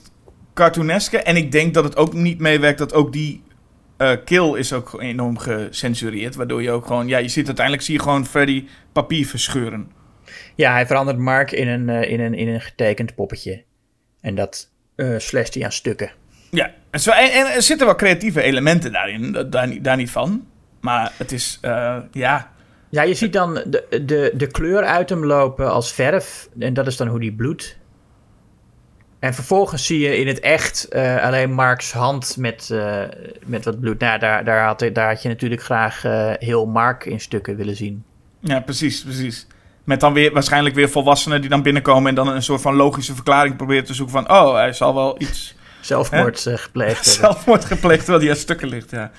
cartooneske. En ik denk dat het ook niet meewerkt dat ook die eh, kill is ook enorm gecensureerd. Waardoor je ook gewoon, ja, je ziet uiteindelijk zie je gewoon Freddy papier verscheuren. Ja, hij verandert Mark in een, eh, in een, in een getekend poppetje. En dat slasht hij aan stukken. Ja, en, zo, en, en er zitten wel creatieve elementen daarin, daar, niet- daar niet van. Maar het is, eh, ja, Ja, je ziet dan de, de, de kleur uit hem lopen als verf. En dat is dan hoe die bloedt. En vervolgens zie je in het echt alleen Marks hand met, met wat bloed. Nou, daar, daar, had, daar had je natuurlijk graag heel Mark in stukken willen zien. ja, precies, precies. Met dan weer waarschijnlijk weer volwassenen die dan binnenkomen en dan een soort van logische verklaring proberen te zoeken van, oh, hij zal wel iets Zelfmoord eh, gepleegd hebben. zelfmoord gepleegd terwijl hij aan stukken ligt, ja.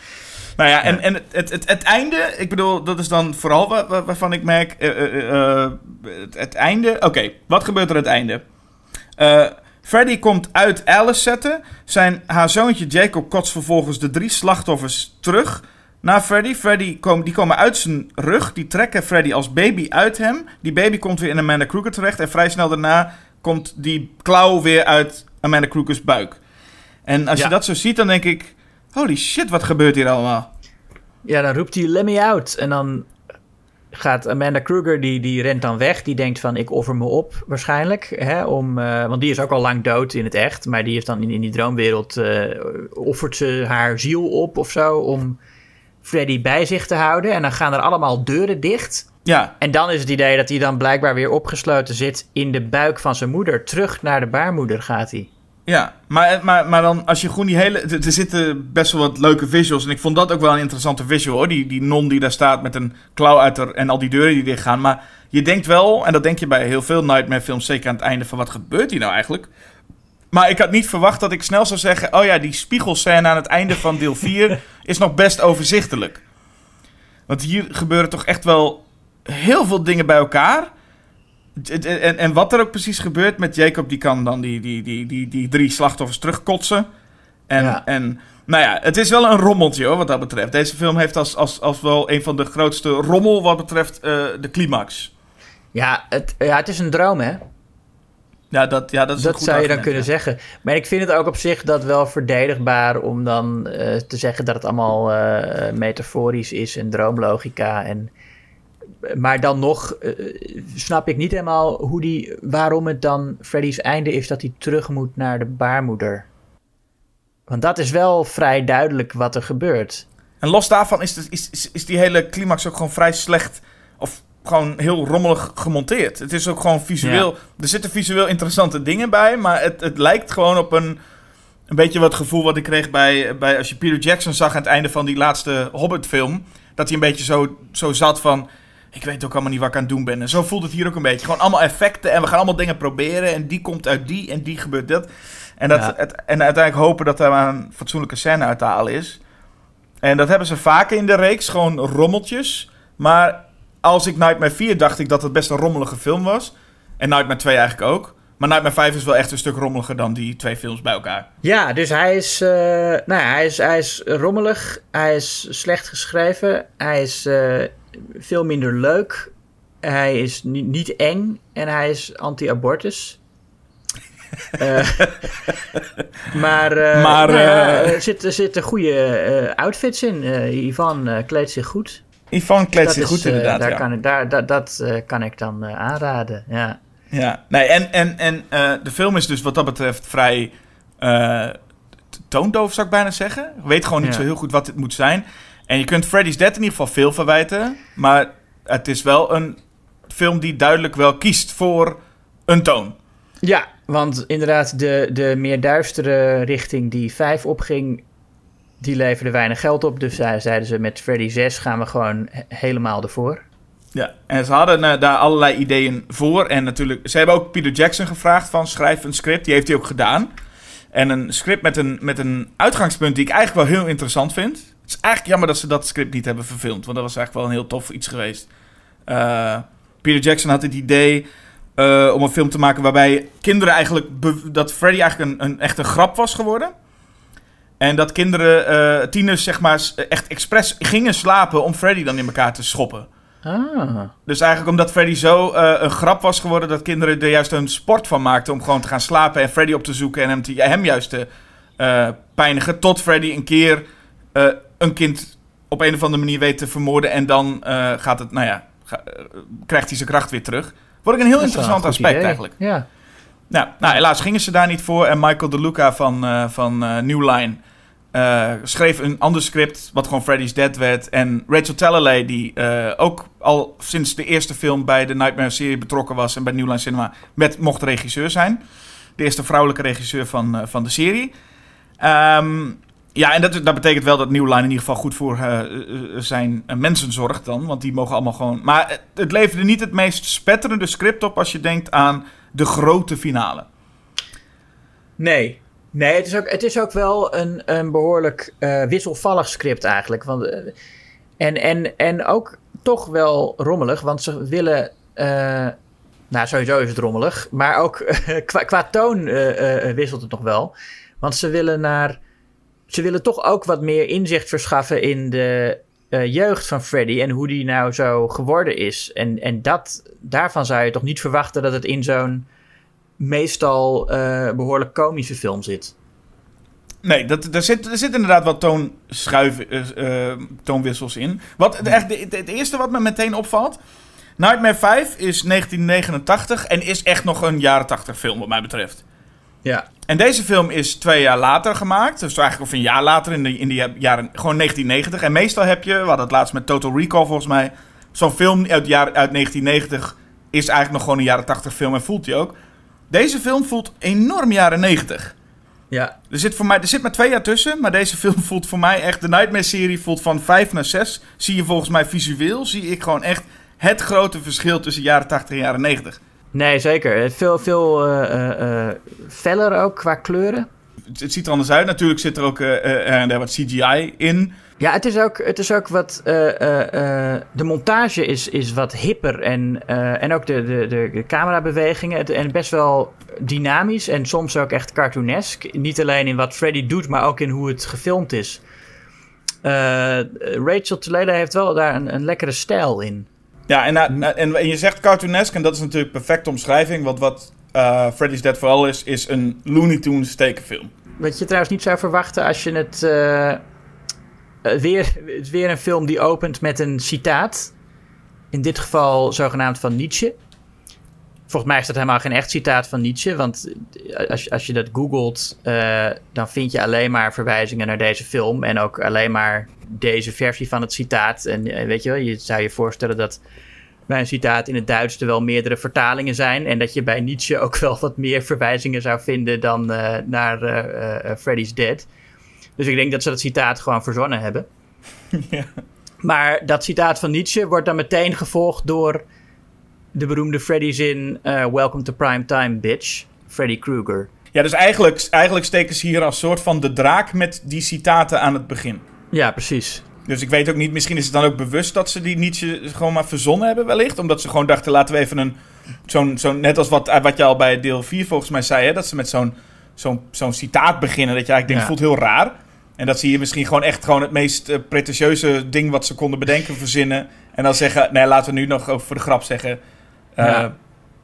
Nou ja, en, en het, het, het, het einde, ik bedoel, dat is dan vooral wa- wa- waarvan ik merk, eh, het, het einde, oké, wat gebeurt er het einde? Freddy komt uit Alice zetten, zijn, haar zoontje Jacob kotst vervolgens de drie slachtoffers terug naar Freddy. Freddy kom, die komen uit zijn rug, die trekken Freddy als baby uit hem. Die baby komt weer in Amanda Kruger terecht en vrij snel daarna komt die klauw weer uit Amanda Krugers buik. En als Ja. je dat zo ziet, dan denk ik... Holy shit, wat gebeurt hier allemaal? Ja, dan roept hij let me out. En dan gaat Amanda Kruger, die, die rent dan weg. Die denkt van, ik offer me op waarschijnlijk. Hè, om, eh, want die is ook al lang dood in het echt. Maar die heeft dan in, in die droomwereld... eh, offert ze haar ziel op of zo... om Freddy bij zich te houden. En dan gaan er allemaal deuren dicht. Ja, En dan is het idee dat hij dan blijkbaar weer opgesloten zit... in de buik van zijn moeder. Terug naar de baarmoeder gaat hij. ja. Maar, maar, maar dan als je gewoon die hele... Er zitten best wel wat leuke visuals. En ik vond dat ook wel een interessante visual, hoor. Die, die non die daar staat met een klauw uit er... En al die deuren die dichtgaan. Maar je denkt wel, en dat denk je bij heel veel Nightmare films... Zeker aan het einde van, wat gebeurt hier nou eigenlijk? Maar ik had niet verwacht dat ik snel zou zeggen... Oh ja, die spiegelscène aan het einde van deel 4 is nog best overzichtelijk. Want hier gebeuren toch echt wel heel veel dingen bij elkaar. En, en wat er ook precies gebeurt met Jacob, die kan dan die, die, die, die, die drie slachtoffers terugkotsen. En, Ja. en nou ja, het is wel een rommeltje hoor, wat dat betreft. Deze film heeft als, als, als wel een van de grootste rommel wat betreft eh, de climax. Ja het, ja, het is een droom, hè? Ja, dat, ja, dat is een goed zou je dan kunnen ja. zeggen. Maar ik vind het ook op zich dat wel verdedigbaar om dan eh, te zeggen dat het allemaal eh, metaforisch is en droomlogica. En, maar dan nog eh, snap ik niet helemaal hoe die, waarom het dan Freddy's einde is dat hij terug moet naar de baarmoeder. Want dat is wel vrij duidelijk wat er gebeurt. En los daarvan is, de- is, is, is die hele climax ook gewoon vrij slecht. Of gewoon heel rommelig gemonteerd. Het is ook gewoon visueel. Er zitten visueel interessante dingen bij. Maar het, het lijkt gewoon op een. Een beetje wat gevoel wat ik kreeg bij, bij. Als je Peter Jackson zag aan het einde van die laatste Hobbit-film. Dat hij een beetje zo, zo zat van. Ik weet ook allemaal niet wat ik aan het doen ben. En zo voelt het hier ook een beetje. Gewoon allemaal effecten. En we gaan allemaal dingen proberen. En die komt uit die. En die gebeurt dat. En, dat, Ja. het, en uiteindelijk hopen dat er maar een fatsoenlijke scène uit te halen is. En dat hebben ze vaker in de reeks, gewoon rommeltjes. Maar als ik Nightmare 4 dacht ik dat het best een rommelige film was. En Nightmare 2 eigenlijk ook. Maar Nightmare 5 is wel echt een stuk rommeliger dan die twee films bij elkaar. Ja, dus hij is, eh, nou ja, hij is, hij is rommelig, hij is slecht geschreven, hij is eh, veel minder leuk, hij is ni- niet eng en hij is anti-abortus. Eh, maar nou eh, er, zit, er zitten goede outfits in. Ivan kleedt zich goed. Ivan kleedt Dat is, goed eh, inderdaad. daar ja. kan ik, daar, dat dat eh, kan ik dan eh, aanraden, ja. Ja, nee, en, en, en eh, de film is dus wat dat betreft vrij eh, toondoof, zou ik bijna zeggen. Je weet gewoon niet Ja. zo heel goed wat dit moet zijn. En je kunt Freddy's Dead in ieder geval veel verwijten. Maar het is wel een film die duidelijk wel kiest voor een toon. Ja, want inderdaad, de, de meer duistere richting die 5 opging, die leverde weinig geld op. Dus zeiden ze met Freddy 6 gaan we gewoon he- helemaal ervoor. Ja, en ze hadden eh, daar allerlei ideeën voor. En natuurlijk, ze hebben ook Peter Jackson gevraagd van schrijf een script. Die heeft hij ook gedaan. En een script met een, met een uitgangspunt die ik eigenlijk wel heel interessant vind. Het is eigenlijk jammer dat ze dat script niet hebben verfilmd. Want dat was eigenlijk wel een heel tof iets geweest. Eh, Peter Jackson had het idee eh, om een film te maken waarbij kinderen eigenlijk... dat Freddy eigenlijk een, een, echt grap was geworden. En dat kinderen, eh, tieners zeg maar, echt expres gingen slapen om Freddy dan in elkaar te schoppen. Ah. Dus eigenlijk omdat Freddy zo eh, een grap was geworden... dat kinderen er juist een sport van maakten om gewoon te gaan slapen... en Freddy op te zoeken en hem, te, hem juist te eh, pijnigen. Tot Freddy een keer een kind op een of andere manier weet te vermoorden... en dan gaat het, nou ja, ga- krijgt hij zijn kracht weer terug. Vond ik een heel Dat interessant aspect idee. eigenlijk. Ja. Nou, nou, helaas gingen ze daar niet voor. En Michael De Luca van, eh, van eh, New Line eh, schreef een ander script, wat gewoon Freddy's Dead werd. En Rachel Talalay, die ook al sinds de eerste film bij de Nightmare-serie betrokken was en bij New Line Cinema, met, mocht regisseur zijn. De eerste vrouwelijke regisseur van, van de serie. Ehm, ja, en dat, dat betekent wel dat New Line in ieder geval goed voor zijn mensen zorgt dan. Want die mogen allemaal gewoon... Maar het, het leverde niet het meest spetterende script op als je denkt aan de grote finale. Nee. Nee, het is ook, het is ook wel een, een behoorlijk eh, wisselvallig script eigenlijk. Want, eh, en, en, en ook toch wel rommelig, want ze willen... eh, nou, sowieso is het rommelig. Maar ook qua, qua toon wisselt het nog wel. Want ze willen naar... Ze willen toch ook wat meer inzicht verschaffen in de eh, jeugd van Freddy... en hoe die nou zo geworden is. En, en dat, daarvan zou je toch niet verwachten dat het in zo'n meestal eh, behoorlijk komische film zit. Nee, dat, er, zit, er zit inderdaad wat toonschuiven, eh, toonwissels in. Wat, het, echt, het eerste wat me meteen opvalt... Nightmare 5 is 1989 en is echt nog een jaren 80 film wat mij betreft. Ja. En deze film is twee jaar later gemaakt. Dus eigenlijk of een jaar later in de, in de jaren... Gewoon 1990. En meestal heb je, we hadden het laatst met Total Recall volgens mij... Zo'n film uit, jaar, uit 1990 is eigenlijk nog gewoon een jaren 80 film en voelt die ook. Deze film voelt enorm jaren 90. Ja. Er zit, voor mij, er zit maar twee jaar tussen, maar deze film voelt voor mij echt... De Nightmare-serie voelt van vijf naar zes. Zie je volgens mij visueel, zie ik gewoon echt het grote verschil tussen jaren 80 en jaren 90. Nee, zeker. Eh, Veel, veel eh, eh, feller ook qua kleuren. Het, het ziet er anders uit. Natuurlijk zit er ook er en der wat CGI in. Ja, het is ook, het is ook wat. de montage is, is wat hipper. En, en ook de, de, de, camerabewegingen. Het, en best wel dynamisch. En soms ook echt cartoonesk. Niet alleen in wat Freddy doet, maar ook in hoe het gefilmd is. Rachel Talalay heeft wel daar een, een lekkere stijl in. Ja, en, na- en, en je zegt cartoonesk en dat is natuurlijk perfecte omschrijving. Want wat eh, Freddy's Dead vooral is, is een Looney Tunes tekenfilm. Wat je trouwens niet zou verwachten als je het. eh, eh, weer, weer een film die opent met een citaat. In dit geval zogenaamd van Nietzsche. Volgens mij is dat helemaal geen echt citaat van Nietzsche. Want eh, als, je- als je dat googelt, eh, dan vind je alleen maar verwijzingen naar deze film. En ook alleen maar deze versie van het citaat. En eh, weet je wel, je zou je voorstellen dat bij een citaat in het Duits er wel meerdere vertalingen zijn. En dat je bij Nietzsche ook wel wat meer verwijzingen zou vinden dan naar Freddy's Dead. Dus ik denk dat ze dat citaat gewoon verzonnen hebben. Ja. Maar dat citaat van Nietzsche wordt dan meteen gevolgd door de beroemde Freddy-zin... eh, Welcome to primetime, bitch. Freddy Krueger. Ja, dus eigenlijk, eigenlijk steken ze hier als soort van de draak met die citaten aan het begin. Ja, precies. Dus ik weet ook niet, misschien is het dan ook bewust dat ze die Nietzsche gewoon maar verzonnen hebben wellicht. Omdat ze gewoon dachten, laten we even een, zo'n, zo'n net als wat, wat je al bij deel 4 volgens mij zei, hè, dat ze met zo'n, zo'n, zo'n citaat beginnen. Dat je eigenlijk denkt, Ja. voelt heel raar. En dat ze hier misschien gewoon echt gewoon het meest eh, pretentieuze ding wat ze konden bedenken verzinnen. En dan zeggen, nee, laten we nu nog voor de grap zeggen. Eh, Ja.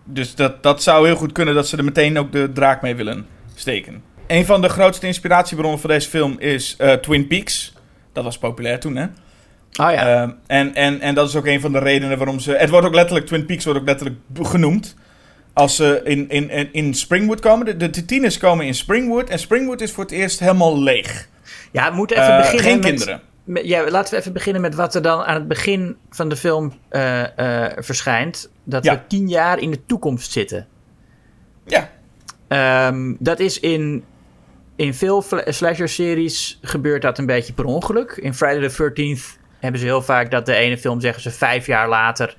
Dus dat, dat zou heel goed kunnen dat ze er meteen ook de draak mee willen steken. Een van de grootste inspiratiebronnen voor deze film is eh, Twin Peaks. Dat was populair toen, hè? Oh ja. Ehm, en, en, en dat is ook een van de redenen waarom ze... Het wordt ook letterlijk, Twin Peaks wordt ook letterlijk genoemd. Als ze in, in, in, in Springwood komen. De, de, tieners komen in Springwood. En Springwood is voor het eerst helemaal leeg. ja, we moeten even Eh, beginnen geen met... kinderen. Ja, laten we even beginnen met wat er dan aan het begin van de film eh, eh, verschijnt. Dat Ja. we tien jaar in de toekomst zitten. Ja, Ehm, dat is in, in veel slasher-series gebeurt dat een beetje per ongeluk. In Friday the 13th hebben ze heel vaak dat de ene film zeggen ze vijf jaar later.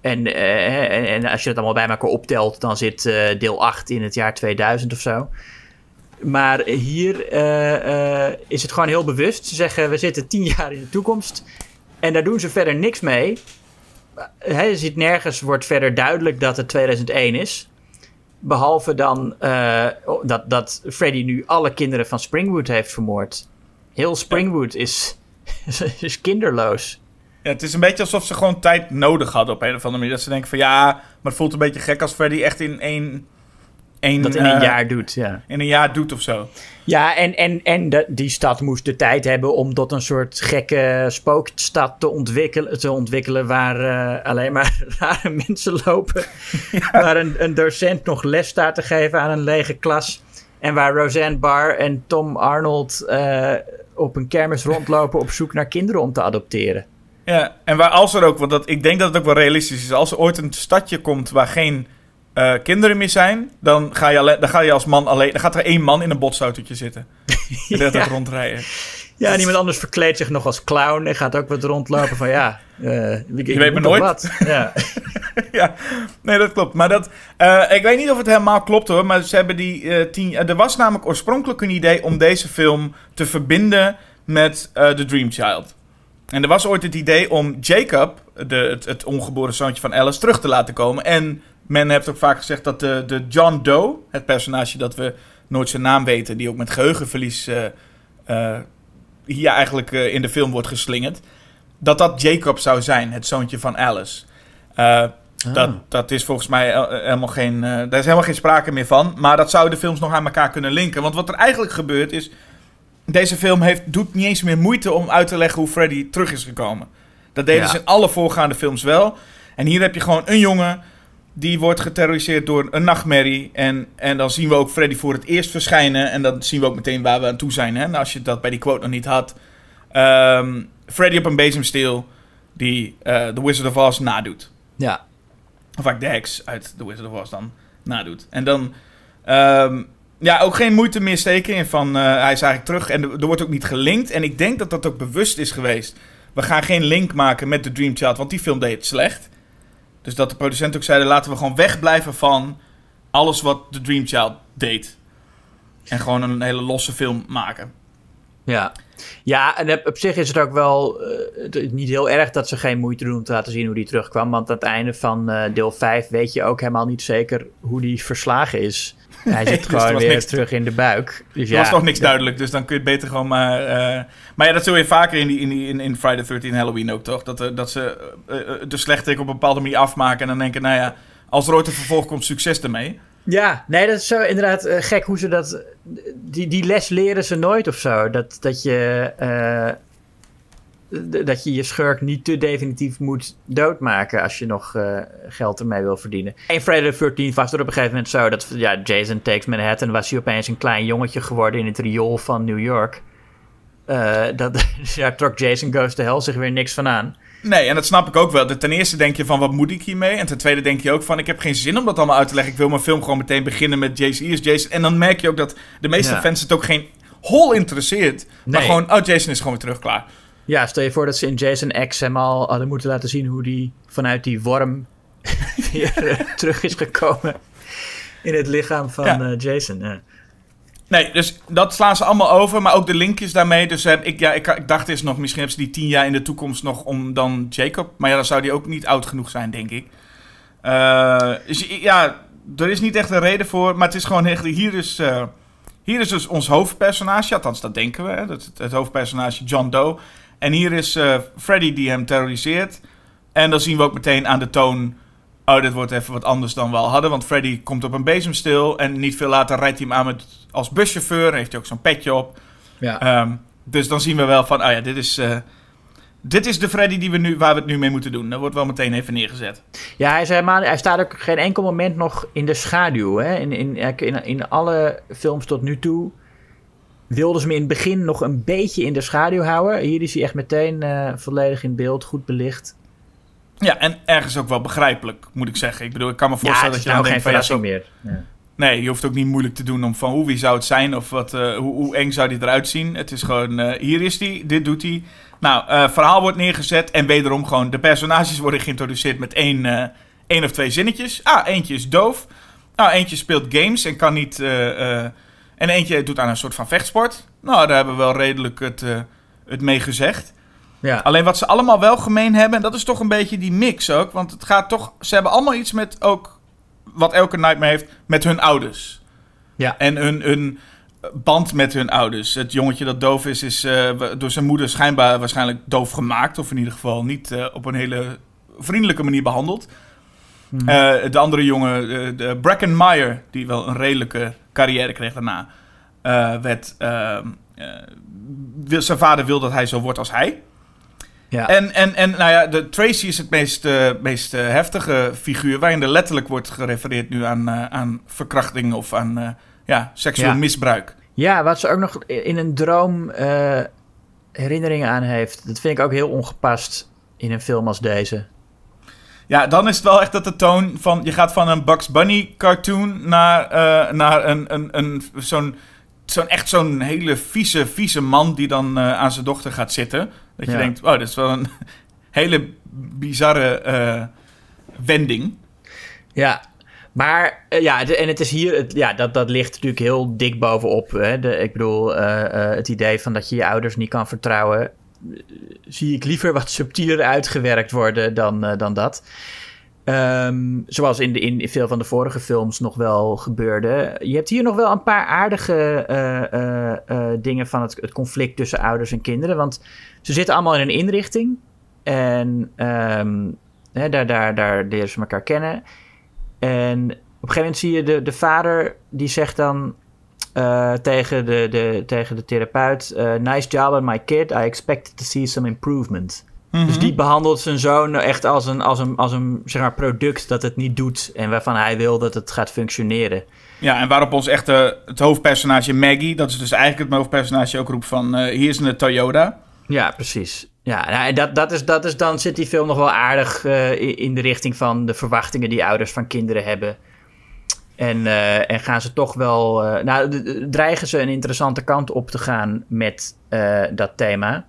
En, eh, en, en als je het allemaal bij elkaar optelt, dan zit deel 8 in het jaar 2000 of zo. Maar hier eh, eh, is het gewoon heel bewust. Ze zeggen we zitten tien jaar in de toekomst. En daar doen ze verder niks mee. hè, je ziet nergens wordt verder duidelijk dat het 2001 is. Behalve dan eh, dat, dat Freddy nu alle kinderen van Springwood heeft vermoord. Heel Springwood is, is kinderloos. Ja, het is een beetje alsof ze gewoon tijd nodig hadden op een of andere manier. Dat ze denken van ja, maar het voelt een beetje gek als Freddy echt in één... één Dat in een eh, jaar doet, ja. In een jaar doet of zo. Ja, en, en, en de, die stad moest de tijd hebben om tot een soort gekke spookstad te ontwikkelen, te ontwikkelen waar eh, alleen maar rare mensen lopen. Waar een, een docent nog les staat te geven aan een lege klas. En waar Roseanne Barr en Tom Arnold eh, op een kermis rondlopen op zoek naar kinderen om te adopteren. Ja, en waar als er ook, want dat, ik denk dat het ook wel realistisch is, als er ooit een stadje komt waar geen eh, kinderen meer zijn, dan ga, je dan ga je als man alleen, dan gaat er één man in een botsautootje zitten. Hele tijd Ja. rondrijden. Ja, en iemand anders verkleedt zich nog als clown en gaat ook wat rondlopen van ja. eh, ik, ik Je weet maar nooit. Wat. Ja. ja, nee, dat klopt. Maar dat, eh, ik weet niet of het helemaal klopt hoor, maar ze hebben die tien, er was namelijk oorspronkelijk een idee om deze film te verbinden met The Dream Child. En er was ooit het idee om Jacob, de, het, het ongeboren zoontje van Alice, terug te laten komen. En men heeft ook vaak gezegd dat de, de John Doe, het personage dat we nooit zijn naam weten, die ook met geheugenverlies eh, eh, hier eigenlijk eh, in de film wordt geslingerd, dat dat Jacob zou zijn, het zoontje van Alice. Eh, dat, dat is volgens mij helemaal geen. daar is helemaal geen sprake meer van. Maar dat zou de films nog aan elkaar kunnen linken. Want wat er eigenlijk gebeurt is. Deze film heeft, doet niet eens meer moeite om uit te leggen hoe Freddy terug is gekomen. Dat deden Ja. ze in alle voorgaande films wel. En hier heb je gewoon een jongen. Die wordt geterroriseerd door een nachtmerrie. En, en dan zien we ook Freddy voor het eerst verschijnen. En dan zien we ook meteen waar we aan toe zijn. Hè? Nou, als je dat bij die quote nog niet had. Ehm, Freddy op een bezemsteel. Die eh The Wizard of Oz nadoet. ja. Of eigenlijk de heks uit The Wizard of Oz dan nadoet. En dan... ehm, ja, ook geen moeite meer steken in van... eh, hij is eigenlijk terug en er, er wordt ook niet gelinkt. En ik denk dat dat ook bewust is geweest. We gaan geen link maken met The Dream Child, want die film deed het slecht. Dus dat de producenten ook zeiden... laten we gewoon wegblijven van alles wat The Dream Child deed. En gewoon een hele losse film maken. Ja. Ja, en op- zich is het ook wel eh, niet heel erg dat ze geen moeite doen om te laten zien hoe die terugkwam. Want aan het einde van eh, deel 5 weet je ook helemaal niet zeker hoe die verslagen is. Hij zit dus gewoon was weer niks- terug in de buik. Dus Er ja, was nog niks duidelijk, dus dan kun je het beter gewoon maar... eh, Maar ja, dat zul je vaker in, die, in, die, in, in Friday the 13 Halloween ook, toch? Dat, eh, dat ze eh, de slechterik op een bepaalde manier afmaken... en dan denken, nou ja, als er ooit een vervolg komt, succes ermee. Ja, nee, dat is zo inderdaad gek hoe ze dat. Die, die les leren ze nooit of zo. Dat, dat je. Dat je je schurk niet te definitief moet doodmaken als je nog eh, geld ermee wil verdienen. In Friday the 13 was het op een gegeven moment zo dat ja, Jason Takes Manhattan was hij opeens een klein jongetje geworden in het riool van New York. Eh, dat, daar trok Jason Goes to Hell zich weer niks van aan. Nee, en dat snap ik ook wel. Ten eerste denk je van, wat moet ik hiermee? En ten tweede denk je ook van, ik heb geen zin om dat allemaal uit te leggen. Ik wil mijn film gewoon meteen beginnen met Jason. Is Jason. En dan merk je ook dat de meeste Ja. fans het ook geen hol interesseert. Maar gewoon, oh, Jason is gewoon weer terug, klaar. Ja, stel je voor dat ze in Jason X hem al hadden moeten laten zien hoe die vanuit die worm weer eh, terug is gekomen in het lichaam van Ja. eh, Jason. Ja. Nee, dus dat slaan ze allemaal over, maar ook de linkjes daarmee. Dus eh, ik, ja, ik, ik dacht eens nog, misschien hebben ze die tien jaar in de toekomst nog om dan Jacob. Maar ja, dan zou die ook niet oud genoeg zijn, denk ik. Dus ja, er is niet echt een reden voor, maar het is gewoon echt, hier is, hier is dus ons hoofdpersonage, althans dat denken we, hè, dat, het, het hoofdpersonage John Doe. En hier is eh, Freddy die hem terroriseert. En dan zien we ook meteen aan de toon, oh, dit wordt even wat anders dan we al hadden. Want Freddy komt op een bezemstil en niet veel later rijdt hij hem aan met, als buschauffeur. Heeft hij ook zo'n petje op. Ja. Ehm, dus dan zien we wel van, oh ja, dit is, eh, dit is de Freddy die we nu, waar we het nu mee moeten doen. Dat wordt wel meteen even neergezet. ja, hij, is helemaal, hij staat ook geen enkel moment nog in de schaduw. Hè? In, in, in, in alle films tot nu toe wilden ze hem in het begin nog een beetje in de schaduw houden. Hier is hij echt meteen eh, volledig in beeld, goed belicht. Ja, en ergens ook wel begrijpelijk, moet ik zeggen. Ik bedoel, ik kan me Ja, voorstellen is dat je dan nou geen denkt van, ja, zo, meer. Ja. Nee, je hoeft ook niet moeilijk te doen om van hoe wie zou het zijn of wat, eh, hoe, hoe eng zou die eruit zien. Het is gewoon, eh, hier is die, dit doet hij. Nou, verhaal wordt neergezet en wederom gewoon de personages worden geïntroduceerd met één, één of twee zinnetjes. Ah, eentje is doof. Nou, eentje speelt games en kan niet... en eentje doet aan een soort van vechtsport. Nou, daar hebben we wel redelijk het, eh, het mee gezegd. Ja. Alleen wat ze allemaal wel gemeen hebben, en dat is toch een beetje die mix ook. Want het gaat toch, ze hebben allemaal iets met ook, wat elke Nightmare heeft, met hun ouders. Ja. En hun, hun band met hun ouders. Het jongetje dat doof is, is eh, door zijn moeder schijnbaar waarschijnlijk doof gemaakt. Of in ieder geval niet eh, op een hele vriendelijke manier behandeld. Eh, de andere jongen, de, de Bracken Meyer, die wel een redelijke carrière kreeg daarna, eh, werd, ehm, eh, zijn vader wil dat hij zo wordt als hij. Ja. En, en, en nou ja, de Tracy is het meest, eh, meest eh, heftige figuur, waarin er letterlijk wordt gerefereerd nu aan, eh, aan verkrachting of aan eh, ja, seksueel Ja. misbruik. Ja, wat ze ook nog in een droom eh, herinneringen aan heeft. Dat vind ik ook heel ongepast in een film als deze. Ja, dan is het wel echt dat de toon van... Je gaat van een Bugs Bunny cartoon naar, eh, naar een, een, een, zo'n, zo'n echt zo'n hele vieze, vieze man... die dan eh, aan zijn dochter gaat zitten. Dat je Ja. denkt, wow, dat is wel een hele bizarre eh, wending. Ja, maar ja, en het is hier, het, ja, dat, dat ligt natuurlijk heel dik bovenop. Hè? De, ik bedoel, het idee van dat je je ouders niet kan vertrouwen, zie ik liever wat subtieler uitgewerkt worden dan, eh, dan dat. Ehm, zoals in, de, in veel van de vorige films nog wel gebeurde. Je hebt hier nog wel een paar aardige eh, eh, dingen van het, het conflict tussen ouders en kinderen. Want ze zitten allemaal in een inrichting. En ehm, hè, daar, daar, daar leren ze elkaar kennen. En op een gegeven moment zie je de, de vader die zegt dan eh, tegen, de, de, tegen de therapeut: eh, Nice job on my kid. I expected to see some improvement. Dus die behandelt zijn zoon echt als een, als een, als een zeg maar, product dat het niet doet en waarvan hij wil dat het gaat functioneren. Ja, en waarop ons echte, het hoofdpersonage Maggie... dat is dus eigenlijk het hoofdpersonage ook roept van... eh, hier is een Toyota. Ja, precies. Ja, nou, dat, dat is, dat is, dan zit die film nog wel aardig in de richting van de verwachtingen die ouders van kinderen hebben. En, eh, en gaan ze toch wel. eh, nou, dreigen ze een interessante kant op te gaan met eh, dat thema.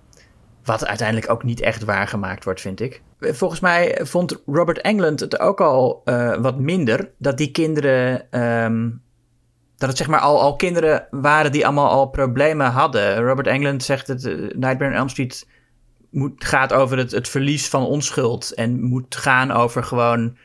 Wat uiteindelijk ook niet echt waargemaakt wordt, vind ik. Volgens mij vond Robert Englund het ook al wat minder. Dat die kinderen. ehm, dat het zeg maar al, al kinderen waren die allemaal al problemen hadden. Robert Englund zegt dat Nightmare on Elm Street moet, gaat over het verlies van onschuld. En moet gaan over gewoon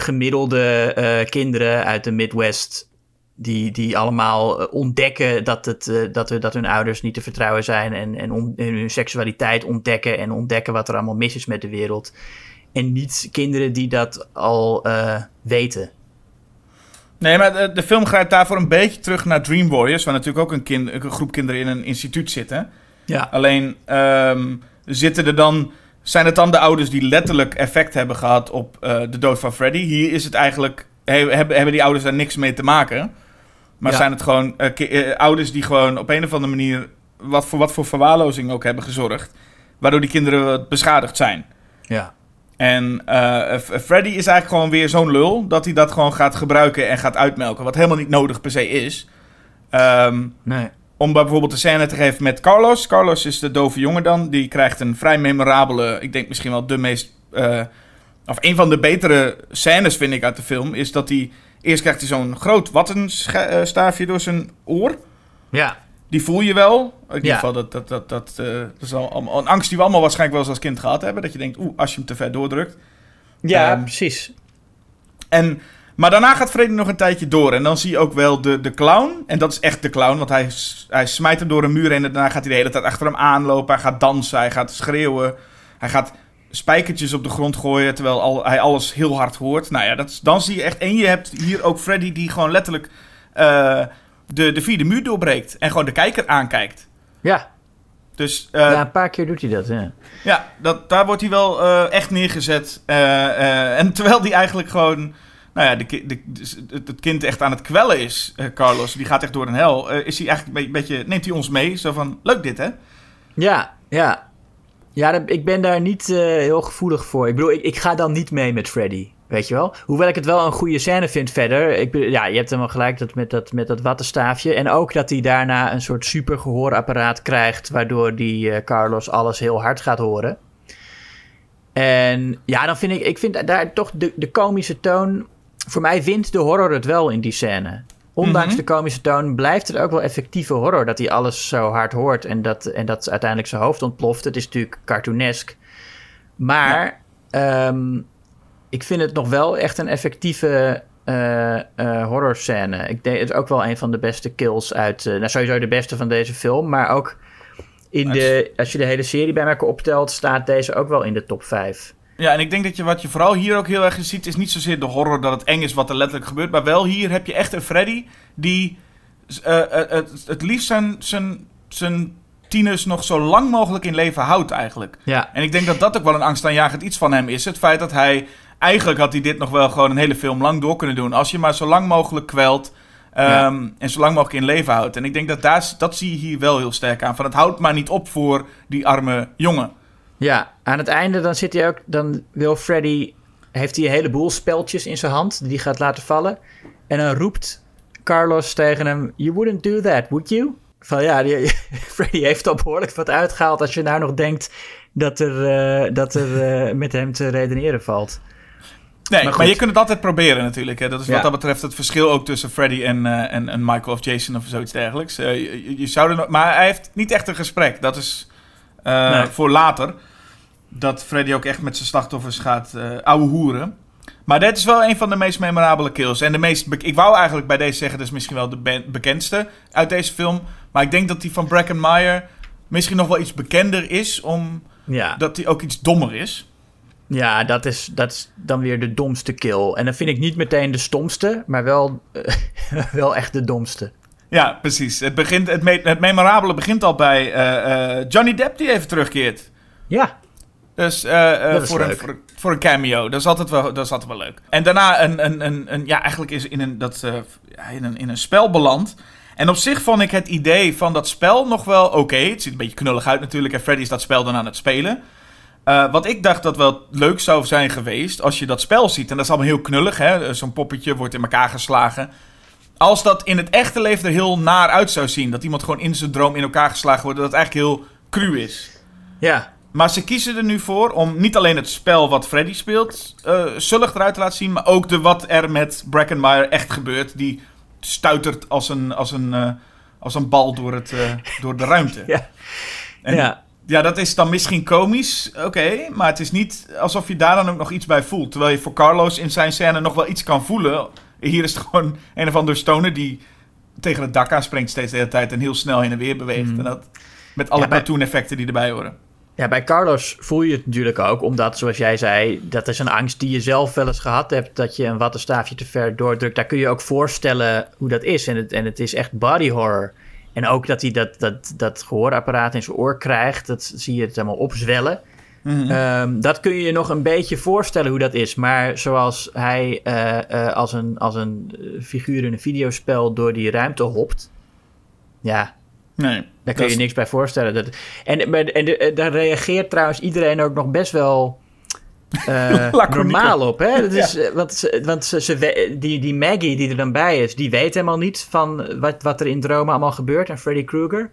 gemiddelde eh, kinderen uit de Midwest. Die, die allemaal eh, ontdekken dat, het, eh, dat, dat hun ouders niet te vertrouwen zijn. En, en, on- en hun seksualiteit ontdekken. En ontdekken wat er allemaal mis is met de wereld. En niet kinderen die dat al weten. Nee, maar de, de film grijpt daarvoor een beetje terug naar Dream Warriors... waar natuurlijk ook een, kind, een groep kinderen in een instituut zitten... Ja. Alleen ehm, zitten er dan, zijn het dan de ouders die letterlijk effect hebben gehad op eh, de dood van Freddy? Hier is het eigenlijk, he- hebben, hebben die ouders daar niks mee te maken. Maar Ja. zijn het gewoon eh, eh, ouders die gewoon op een of andere manier, wat voor, wat voor verwaarlozing ook hebben gezorgd, waardoor die kinderen wat beschadigd zijn. Ja. En Freddy is eigenlijk gewoon weer zo'n lul dat hij dat gewoon gaat gebruiken en gaat uitmelken, wat helemaal niet nodig per se is. Ehm, Nee. Om bijvoorbeeld de scène te geven met Carlos. Carlos is de dove jongen dan. Die krijgt een vrij memorabele, ik denk misschien wel de meest... eh, of een van de betere scènes vind ik uit de film... is dat hij... Eerst krijgt hij zo'n groot wattenstaafje door zijn oor. Ja. Die voel je wel. In ieder Ja. geval, dat, dat, dat, dat, eh, dat is al allemaal een angst die we allemaal waarschijnlijk wel eens als kind gehad hebben. Dat je denkt, oeh, als je hem te ver doordrukt. Ja, Ehm, precies. En, maar daarna gaat Freddy nog een tijdje door. En dan zie je ook wel de, de clown. En dat is echt de clown. Want hij, hij smijt hem door een muur heen. En daarna gaat hij de hele tijd achter hem aanlopen. Hij gaat dansen. Hij gaat schreeuwen. Hij gaat spijkertjes op de grond gooien. Terwijl al, hij alles heel hard hoort. Nou ja, dat is, dan zie je echt. En je hebt hier ook Freddy die gewoon letterlijk eh, de, de vierde muur doorbreekt. En gewoon de kijker aankijkt. Ja. Dus eh, ja, een paar keer doet hij dat, ja. ja, dat, daar wordt hij wel eh, echt neergezet. Eh, eh, en terwijl die eigenlijk gewoon... Nou ja, de, het, kind echt aan het kwellen is, eh, Carlos. Die gaat echt door een hel. eh, is hij eigenlijk een beetje. Neemt hij ons mee? Zo van, leuk dit, hè? Ja, ja. Ja, ik ben daar niet eh, heel gevoelig voor. Ik bedoel, ik, ik ga dan niet mee met Freddy. Weet je wel? Hoewel ik het wel een goede scène vind verder. Ik, ja, je hebt helemaal gelijk dat met, dat met dat wattenstaafje. En ook dat hij daarna een soort super gehoorapparaat krijgt. Waardoor die Carlos alles heel hard gaat horen. En ja, dan vind ik, ik vind daar toch de, de komische toon. Voor mij wint de horror het wel in die scène. ondanks Mhm. de komische toon, blijft het ook wel effectieve horror. Dat hij alles zo hard hoort en dat, en dat uiteindelijk zijn hoofd ontploft. Het is natuurlijk cartoonesk. Maar ehm, ik vind het nog wel echt een effectieve eh eh horrorscène. Ik denk het is ook wel een van de beste kills uit... eh, nou, sowieso de beste van deze film, maar ook... In de, als je de hele serie bij elkaar optelt, staat deze ook wel in de top 5. Ja, en ik denk dat je wat je vooral hier ook heel erg ziet, is niet zozeer de horror dat het eng is wat er letterlijk gebeurt, maar wel hier heb je echt een Freddy die eh, eh, het, het liefst zijn, zijn, zijn tieners nog zo lang mogelijk in leven houdt eigenlijk. Ja, En ik denk dat dat ook wel een angstaanjagend iets van hem is. Het feit dat hij, eigenlijk had hij dit nog wel gewoon een hele film lang door kunnen doen. Als je maar zo lang mogelijk kwelt ehm, en zo lang mogelijk in leven houdt. En ik denk dat daar, dat zie je hier wel heel sterk aan. Van het houdt maar niet op voor die arme jongen. Ja, aan het einde dan zit hij ook, dan wil Freddy, heeft hij een heleboel speltjes in zijn hand die hij gaat laten vallen. En dan roept Carlos tegen hem, you wouldn't do that, would you? Van ja, die, Freddy heeft al behoorlijk wat uitgehaald als je nou nog denkt dat er, eh, dat er eh, met hem te redeneren valt. Nee, Maar je kunt het altijd proberen natuurlijk. Hè. Dat is Ja. wat dat betreft het verschil ook tussen Freddy en, eh, en, en Michael of Jason of zoiets dergelijks. Je, je- zou er maar hij heeft niet echt een gesprek. Dat is Nee. voor later. Dat Freddy ook echt met zijn slachtoffers gaat eh ouwe hoeren. Maar dit is wel een van de meest memorabele kills. En de meest ik wou eigenlijk bij deze zeggen, dat is misschien wel de be- bekendste uit deze film. Maar ik denk dat die van Bracken Meyer misschien nog wel iets bekender is, omdat Ja, hij ook iets dommer is. ja dat, is, dat is dan weer de domste kill. En dan vind ik niet meteen de stomste, maar wel, eh, wel echt de domste. Ja, precies. Het, begint, het, me- het memorabele begint al bij eh, Johnny Depp die even terugkeert. Ja, Dus eh, eh, voor, een, voor, voor een cameo. Dat is altijd wel, dat is altijd wel leuk. En daarna een, een, een, een ja, eigenlijk is in een, dat, eh, in, een, in een spel beland. En op zich vond ik het idee van dat spel nog wel oké. Het ziet een beetje knullig uit natuurlijk. En Freddy is dat spel dan aan het spelen. Wat ik dacht dat wel leuk zou zijn geweest als je dat spel ziet. En dat is allemaal heel knullig. hè. Zo'n poppetje wordt in elkaar geslagen. Als dat in het echte leven er heel naar uit zou zien. Dat iemand gewoon in zijn droom in elkaar geslagen wordt. Dat het eigenlijk heel cru is. ja, Maar ze kiezen er nu voor om niet alleen het spel wat Freddy speelt eh zullig eruit te laten zien, maar ook de wat er met Brackenmeyer echt gebeurt. Die stuitert als een, als een, eh, als een bal door, het, eh, door de ruimte. Ja. En ja. ja, dat is dan misschien komisch, oké, maar het is niet alsof je daar dan ook nog iets bij voelt. Terwijl je voor Carlos in zijn scène nog wel iets kan voelen. Hier is het gewoon een of andere stoner die tegen het dak aanspringt steeds de hele tijd en heel snel heen en weer beweegt. En dat met alle Ja, cartoon-effecten die erbij horen. Ja, bij Carlos voel je het natuurlijk ook, omdat, zoals jij zei, dat is een angst die je zelf wel eens gehad hebt, dat je een wattenstaafje te ver doordrukt. Daar kun je ook voorstellen hoe dat is. En het, en het is echt body horror. En ook dat hij dat, dat, dat gehoorapparaat in zijn oor krijgt, dat zie je het helemaal opzwellen. Mhm. Ehm, dat kun je je nog een beetje voorstellen hoe dat is. Maar zoals hij eh, eh, als een, als een eh, figuur in een videospel door die ruimte hopt. Ja, Nee. daar kun je is- niks bij voorstellen. Dat, en en de- eh, daar reageert trouwens iedereen ook nog best wel eh, normaal op. Hè? Dat is, eh, Want, ze, want ze, die, die Maggie die er dan bij is, die weet helemaal niet van wat, wat er in dromen allemaal gebeurt en Freddy Krueger.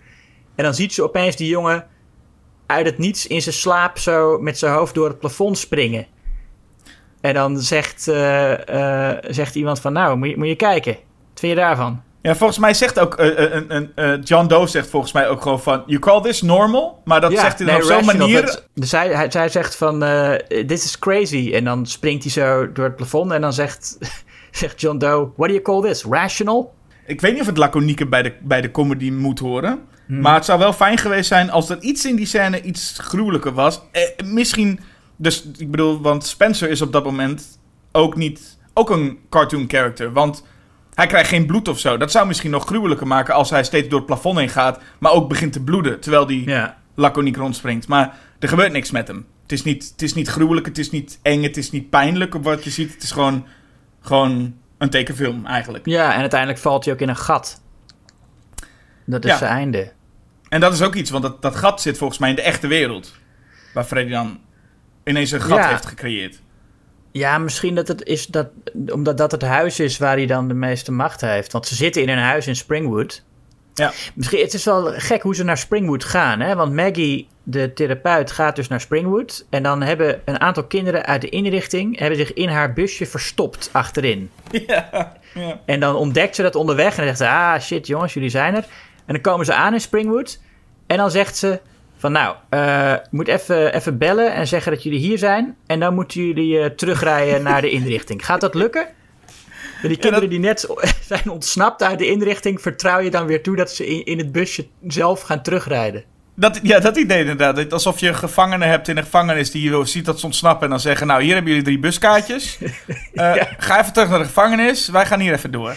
En dan ziet ze opeens die jongen uit het niets in zijn slaap zo met zijn hoofd door het plafond springen. En dan zegt, eh, eh, zegt iemand van, nou, moet je, moet je kijken. Wat vind je daarvan? Ja, volgens mij zegt ook, eh, eh, een- een- eh, John Doe zegt volgens mij ook gewoon van, you call this normal? Maar dat zegt hij dan nee, op zo'n manier... dat- dus hij, hij, zij zegt van, eh this is crazy. En dan springt hij zo door het plafond en dan zegt, zegt John Doe, what do you call this? Rational? Ik weet niet of het laconieke bij de, bij de comedy moet horen. Hmm. Maar het zou wel fijn geweest zijn als er iets in die scène iets gruwelijker was. Eh, misschien, dus ik bedoel, want Spencer is op dat moment ook niet, ook een cartoon character. Want hij krijgt geen bloed of zo. Dat zou misschien nog gruwelijker maken als hij steeds door het plafond heen gaat. Maar ook begint te bloeden, terwijl hij Ja. laconiek rondspringt. Maar er gebeurt niks met hem. Het is niet, het is niet gruwelijk, het is niet eng, het is niet pijnlijk op wat je ziet. Het is gewoon, gewoon een tekenfilm eigenlijk. Ja, en uiteindelijk valt hij ook in een gat. Dat is Ja. zijn einde. En dat is ook iets, want dat, dat gat zit volgens mij in de echte wereld. Waar Freddy dan ineens een gat Ja. heeft gecreëerd. Ja, misschien dat het is dat, omdat dat het huis is waar hij dan de meeste macht heeft. Want ze zitten in een huis in Springwood. Ja. Misschien, het is wel gek hoe ze naar Springwood gaan, hè? Want Maggie, de therapeut, gaat dus naar Springwood. En dan hebben een aantal kinderen uit de inrichting... hebben zich in haar busje verstopt achterin. Ja, ja. En dan ontdekt ze dat onderweg en dan zegt ze... Ah, shit jongens, jullie zijn er. En dan komen ze aan in Springwood. En dan zegt ze van... Nou, eh, moet even, even bellen en zeggen dat jullie hier zijn. En dan moeten jullie eh, terugrijden naar de inrichting. Gaat dat lukken? En die kinderen dat- die net zijn ontsnapt uit de inrichting... vertrouw je dan weer toe dat ze in, in het busje zelf gaan terugrijden. Dat, ja, dat idee inderdaad. Alsof je gevangenen hebt in een gevangenis die je ziet dat ze ontsnappen en dan zeggen... Nou, hier hebben jullie drie buskaartjes. Eh, Ga even terug naar de gevangenis. Wij gaan hier even door.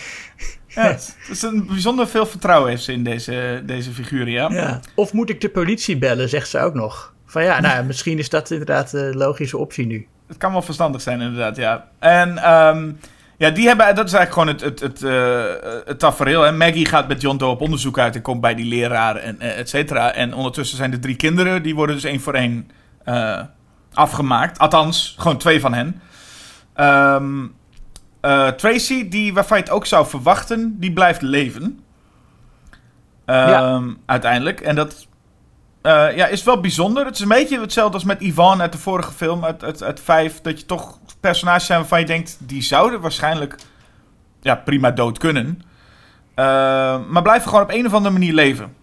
Ja, het is een bijzonder veel vertrouwen heeft ze in deze, deze figuren, ja. Ja. Of moet ik de politie bellen, zegt ze ook nog. Van ja, nou, misschien is dat inderdaad de logische optie nu. Het kan wel verstandig zijn, inderdaad, ja. En ehm, ja, die hebben, dat is eigenlijk gewoon het, het, het, eh, het tafereel. Hè. Maggie gaat met John Doe op onderzoek uit en komt bij die leraar, en eh, et cetera. En ondertussen zijn de drie kinderen, die worden dus één voor één eh, afgemaakt. Althans, gewoon twee van hen. Ehm, eh, Tracy, die, waarvan je het ook zou verwachten, die blijft leven. Ehm, Uiteindelijk. En dat eh, ja, is wel bijzonder. Het is een beetje hetzelfde als met Yvonne uit de vorige film, uit, uit, uit 5. Dat je toch personages zijn waarvan je denkt, die zouden waarschijnlijk ja, prima dood kunnen. Eh, maar blijven gewoon op een of andere manier leven.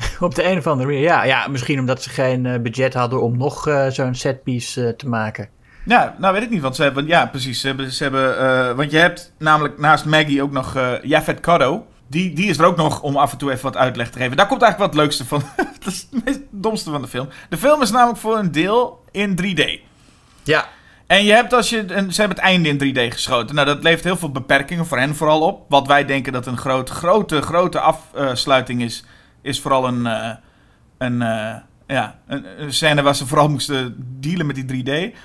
Op de een of andere manier, ja. ja misschien omdat ze geen eh, budget hadden om nog zo'n setpiece te maken. Ja, nou weet ik niet, want ze hebben, ja precies, ze hebben, ze hebben eh, want je hebt namelijk naast Maggie ook nog eh Jafet Kotto. Die, die is er ook nog om af en toe even wat uitleg te geven. Daar komt eigenlijk wat het leukste van. dat is het meest domste van de film. De film is namelijk voor een deel in 3D. Ja. En je hebt als je. En ze hebben het einde in 3D geschoten. Nou, dat levert heel veel beperkingen voor hen vooral op. Wat wij denken dat een groot, grote, grote afsluiting is. Is vooral een. eh, een, ja, een, een scène waar ze vooral moesten dealen met die 3D.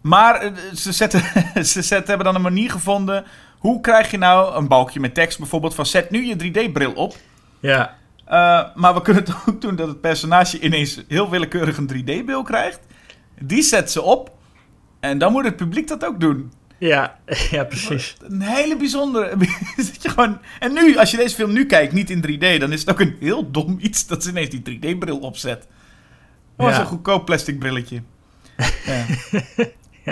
Maar eh, ze, zetten, ze zetten, hebben dan een manier gevonden. Hoe krijg je nou een balkje met tekst bijvoorbeeld van zet nu je 3D-bril op. Ja. Uh, maar we kunnen het ook doen dat het personage ineens heel willekeurig een 3D-bril krijgt. Die zet ze op. En dan moet het publiek dat ook doen. Ja, ja precies. Een hele bijzondere. dat je gewoon, en nu, als je deze film nu kijkt, niet in 3D, dan is het ook een heel dom iets dat ze ineens die 3D-bril opzet. Dat was Ja. een goedkoop plastic brilletje. Ja.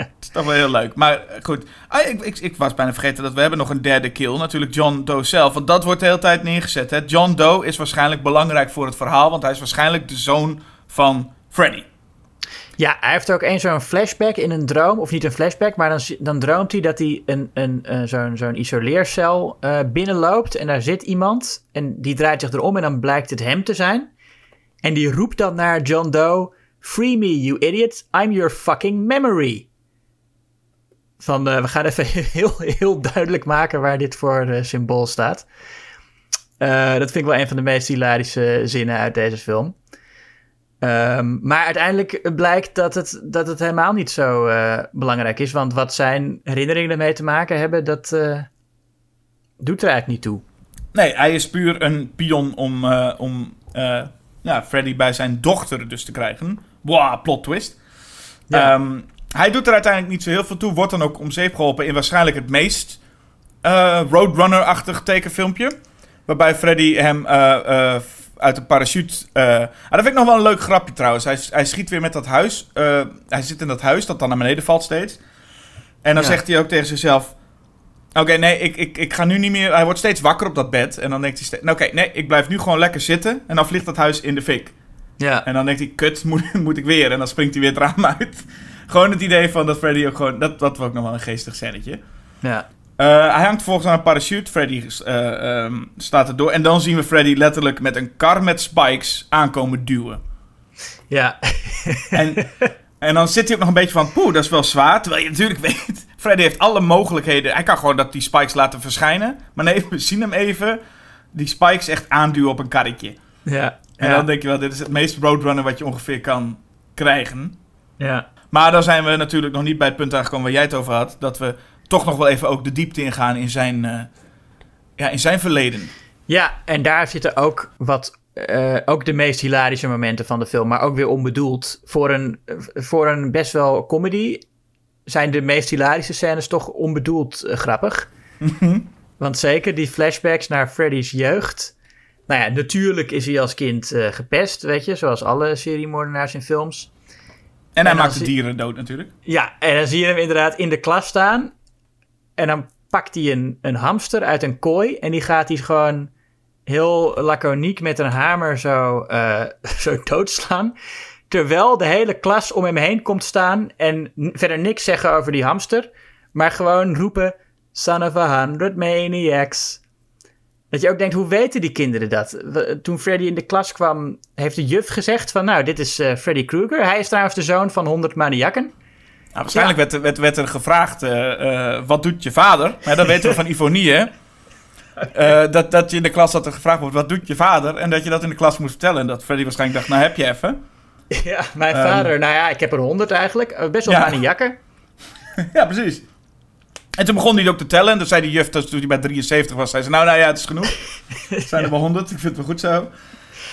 Het is toch wel heel leuk. Maar eh, goed, ah, ik, ik, ik was bijna vergeten dat we hebben nog een derde kill. Natuurlijk John Doe zelf. Want dat wordt de hele tijd neergezet. Hè. John Doe is waarschijnlijk belangrijk voor het verhaal. Want hij is waarschijnlijk de zoon van Freddy. Ja, hij heeft ook één zo'n flashback in een droom. Of niet een flashback, maar dan, dan droomt hij dat hij een, een, eh, zo'n zo'n isoleercel eh, binnenloopt. En daar zit iemand. En die draait zich erom en dan blijkt het hem te zijn. En die roept dan naar John Doe... Free me, you idiot. I'm your fucking memory. Van, eh, we gaan even heel, heel duidelijk maken waar dit voor eh, symbool staat. Eh, dat vind ik wel een van de meest hilarische zinnen uit deze film. Ehm, maar uiteindelijk blijkt dat het, dat het helemaal niet zo belangrijk is. Want wat zijn herinneringen ermee te maken hebben, dat doet er eigenlijk niet toe. Nee, hij is puur een pion om, om ja, Freddy bij zijn dochter dus te krijgen. Wow, plot twist. Ja. Ehm, hij doet er uiteindelijk niet zo heel veel toe. Wordt dan ook om zeep geholpen in waarschijnlijk het meest eh, Roadrunner-achtig tekenfilmpje. Waarbij Freddy hem eh, eh, uit een parachute... ah, dat vind ik nog wel een leuk grapje trouwens. Hij, hij schiet weer met dat huis. hij zit in dat huis dat dan naar beneden valt steeds. En dan Ja. zegt hij ook tegen zichzelf... Oké, nee, ik, ik, ik ga nu niet meer... Hij wordt steeds wakker op dat bed. En dan denkt hij steeds... Oké, nee, ik blijf nu gewoon lekker zitten. En dan vliegt dat huis in de fik. Ja, En dan denkt hij, kut, moet, moet ik weer. En dan springt hij weer het raam uit. Gewoon het idee van dat Freddy ook gewoon... Dat, dat was ook nog wel een geestig scènetje. ja. Eh, hij hangt volgens aan een parachute. Freddy eh, ehm, staat er door. En dan zien we Freddy letterlijk met een kar met spikes aankomen duwen. ja. En, en dan zit hij ook nog een beetje van... Poeh, dat is wel zwaar. Terwijl je natuurlijk weet... Freddy heeft alle mogelijkheden. Hij kan gewoon dat die spikes laten verschijnen. Maar nee, we zien hem even... Die spikes echt aanduwen op een karretje. ja. En ja. dan denk je wel... Dit is het meest roadrunner wat je ongeveer kan krijgen. ja. Maar dan zijn we natuurlijk nog niet bij het punt aangekomen waar jij het over had. Dat we toch nog wel even ook de diepte ingaan in zijn, eh, ja, in zijn verleden. Ja, en daar zitten ook wat. eh, ook de meest hilarische momenten van de film, maar ook weer onbedoeld. Voor een, voor een best wel comedy zijn de meest hilarische scènes toch onbedoeld eh, grappig. Want zeker die flashbacks naar Freddy's jeugd. nou ja, natuurlijk is hij als kind gepest, weet je, zoals alle seriemoordenaars in films. En hij En maakt de dieren dood natuurlijk. Ja, en dan zie je hem inderdaad in de klas staan. En dan pakt hij een, een hamster uit een kooi. En die gaat hij gewoon heel laconiek met een hamer zo, eh, zo doodslaan. Terwijl de hele klas om hem heen komt staan. En verder niks zeggen over die hamster. Maar gewoon roepen: Son of a hundred maniacs. Dat je ook denkt, hoe weten die kinderen dat? Toen Freddy in de klas kwam, heeft de juf gezegd van... Nou, dit is eh, Freddy Krueger. Hij is trouwens de zoon van 100 maniakken. Nou, waarschijnlijk werd, er- werd, werd er gevraagd, eh, eh, wat doet je vader? Maar dat weten we van Ivonie, hè? Eh, dat, dat je in de klas had er gevraagd wordt, wat doet je vader? En dat je dat in de klas moest vertellen. En dat Freddy waarschijnlijk dacht, nou heb je even. Ja, mijn Ehm. vader, nou ja, ik heb er 100 eigenlijk. Best wel Ja. maniakken. Ja, precies. En toen begon hij ook te tellen. En toen zei die juf, dat toen hij bij 73 was, zei ze, nou, nou ja, het is genoeg. Het zijn er wel 100, ik vind het wel goed zo.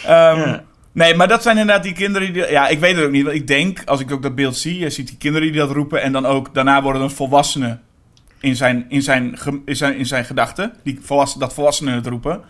Ehm, Ja. Nee, maar dat zijn inderdaad die kinderen die... Ja, ik weet het ook niet. Want ik denk, als ik ook dat beeld zie, je ziet die kinderen die dat roepen... en dan ook, daarna worden een volwassenen in zijn, in zijn, in zijn, in zijn gedachten. Die volwassen, dat volwassenen het roepen.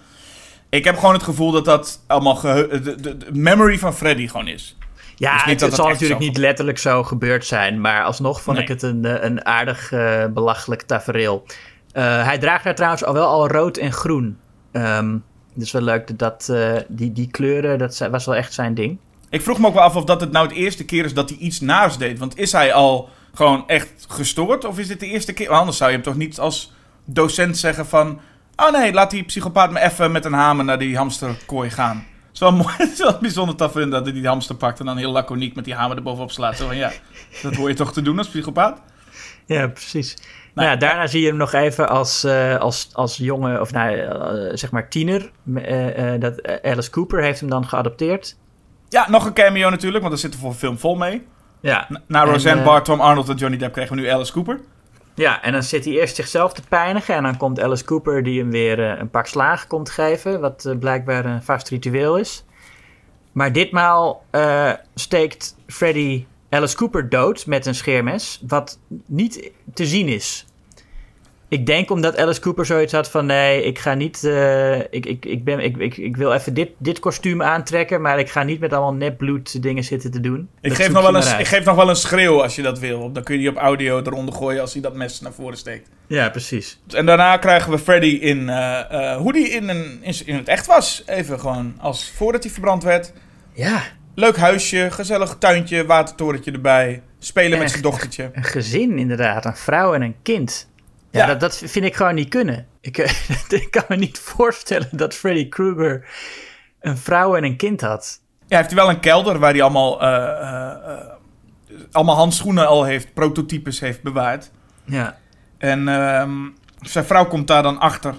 Ik heb gewoon het gevoel dat dat allemaal gehe- de, de, de memory van Freddy gewoon is. Ja, Dus het, zal natuurlijk zo- niet letterlijk zo gebeurd zijn. Maar alsnog vond Nee. ik het een, eh, een aardig eh, belachelijk tafereel. Eh, hij draagt daar trouwens al wel al rood en groen. Ehm dus wel leuk dat, dat die, die kleuren, dat was wel echt zijn ding. Ik vroeg me ook wel af of dat het nou het eerste keer is dat hij iets naars deed. Want is hij al gewoon echt gestoord? Of is dit de eerste keer? Want anders zou je hem toch niet als docent zeggen van... Oh nee, laat die psychopaat me even met een hamer naar die hamsterkooi gaan. Het is wel mooi, het is wel een bijzonder tafereel dat hij die hamster pakt... en dan heel laconiek met die hamer erbovenop slaat. Zo van, ja, dat hoor je toch te doen als psychopaat? Ja, precies. Nou, Nou, ja, daarna zie je hem nog even als, eh, als, als jonge, of nou, eh, zeg maar tiener. Eh, dat, Alice Cooper heeft hem dan geadopteerd. Ja, nog een cameo natuurlijk, want er zit er voor een film vol mee. Ja, Na- Na Roseanne Barr, Tom Arnold en Johnny Depp kregen we nu Alice Cooper. Ja, en dan zit hij eerst zichzelf te pijnigen. En dan komt Alice Cooper die hem weer eh, een pak slaag komt geven. Wat eh, blijkbaar een vast ritueel is. Maar ditmaal eh, steekt Freddy Alice Cooper dood met een scheermes. Wat niet te zien is. Ik denk omdat Alice Cooper zoiets had van... Nee, ik ga niet... eh, ik, ik, ik, ben, ik, ik, ik wil even dit, dit kostuum aantrekken... maar ik ga niet met allemaal nepbloed dingen zitten te doen. Ik Dat geef, nog wel een, ik geef nog wel een schreeuw als je dat wil. Dan kun je die op audio eronder gooien als hij dat mes naar voren steekt. Ja, precies. En daarna krijgen we Freddy in eh, hoe die in, een, in, in het echt was. Even gewoon als voordat hij verbrand werd. Ja, Leuk huisje, gezellig tuintje, watertorentje erbij. Spelen met zijn dochtertje. Een gezin, inderdaad. Een vrouw en een kind. Ja, Ja. Dat, dat vind ik gewoon niet kunnen. Ik, ik kan me niet voorstellen dat Freddy Krueger een vrouw en een kind had. Ja, heeft hij wel een kelder waar hij allemaal, eh, eh, eh, allemaal handschoenen al heeft, prototypes heeft bewaard. Ja, En ehm, zijn vrouw komt daar dan achter.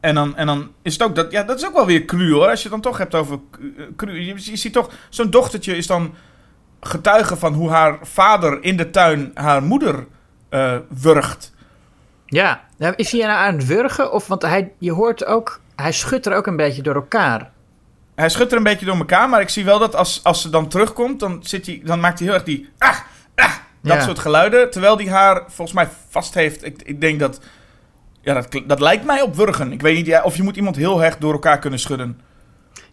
En dan, en dan is het ook dat, ja, dat is ook wel weer cru hoor. Als je het dan toch hebt over cru. Je, je ziet toch, zo'n dochtertje is dan getuige van hoe haar vader in de tuin haar moeder wurgt. Ja. Nou, is hij nou aan het wurgen? Of, want hij, je hoort ook, hij schudt er ook een beetje door elkaar. Hij schudt er een beetje door elkaar, maar ik zie wel dat als, als ze dan terugkomt, dan, zit hij, dan maakt hij heel erg die. Ah, ah, dat Ja. soort geluiden. Terwijl hij haar volgens mij vast heeft. Ik, ik denk dat. Ja, dat, dat lijkt mij op wurgen. Ik weet niet, ja, of je moet iemand heel hecht door elkaar kunnen schudden.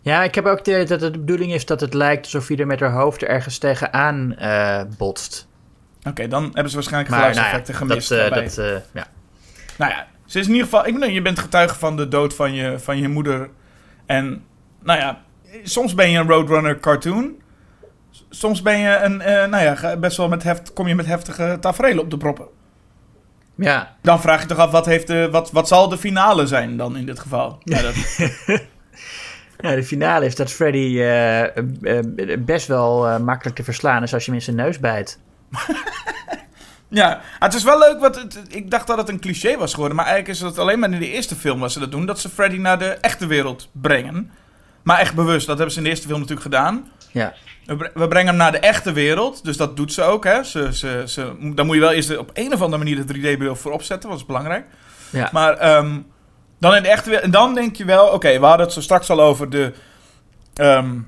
Ja, ik heb ook de, dat het de bedoeling is dat het lijkt alsof hij er met haar hoofd ergens tegenaan eh botst. Oké, dan hebben ze waarschijnlijk Maar nou ja, geluidseffecten dat, gemist. eh, dat, eh, ja. Nou ja, ze is in ieder geval... Ik bedoel, je bent getuige van de dood van je, van je moeder. En, nou ja, soms ben je een Roadrunner cartoon. Soms ben je een, eh, nou ja, best wel met heft, kom je met heftige tafereelen op de proppen. ja, Dan vraag je toch af, wat, heeft de, wat, wat zal de finale zijn dan in dit geval? Ja, dat, Ja, de finale is dat Freddy eh, eh, best wel makkelijk te verslaan is als je hem in zijn neus bijt. ja, het is wel leuk, wat het, ik dacht dat het een cliché was geworden. Maar eigenlijk is het alleen maar in de eerste film dat ze dat doen. Dat ze Freddy naar de echte wereld brengen. Maar echt bewust, dat hebben ze in de eerste film natuurlijk gedaan. Ja, we brengen hem naar de echte wereld, dus dat doet ze ook. Hè? Ze, ze, ze, dan moet je wel eerst op een of andere manier de 3D-bril voor opzetten, dat is belangrijk. ja. Maar ehm, dan in de echte wereld, en dan denk je wel, oké, we hadden het zo straks al over de, ehm,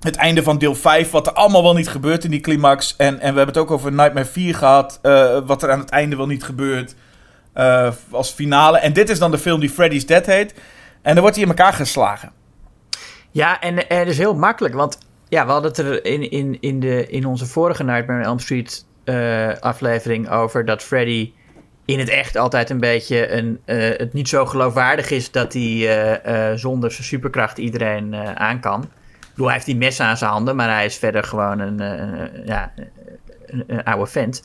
het einde van deel 5, wat er allemaal wel niet gebeurt in die climax. En, en we hebben het ook over Nightmare 4 gehad, eh, wat er aan het einde wel niet gebeurt eh, als finale. En dit is dan de film die Freddy's Dead heet. En dan wordt hij in elkaar geslagen. Ja, en, en is heel makkelijk, want ja, we hadden het er in, in, in, de, in onze vorige Nightmare on Elm Street eh, aflevering over dat Freddy in het echt altijd een beetje een, het niet zo geloofwaardig is dat hij zonder zijn superkracht iedereen aan kan. Bedoel, hij heeft die messen aan zijn handen, maar hij is verder gewoon een, eh, ja, een, een oude vent.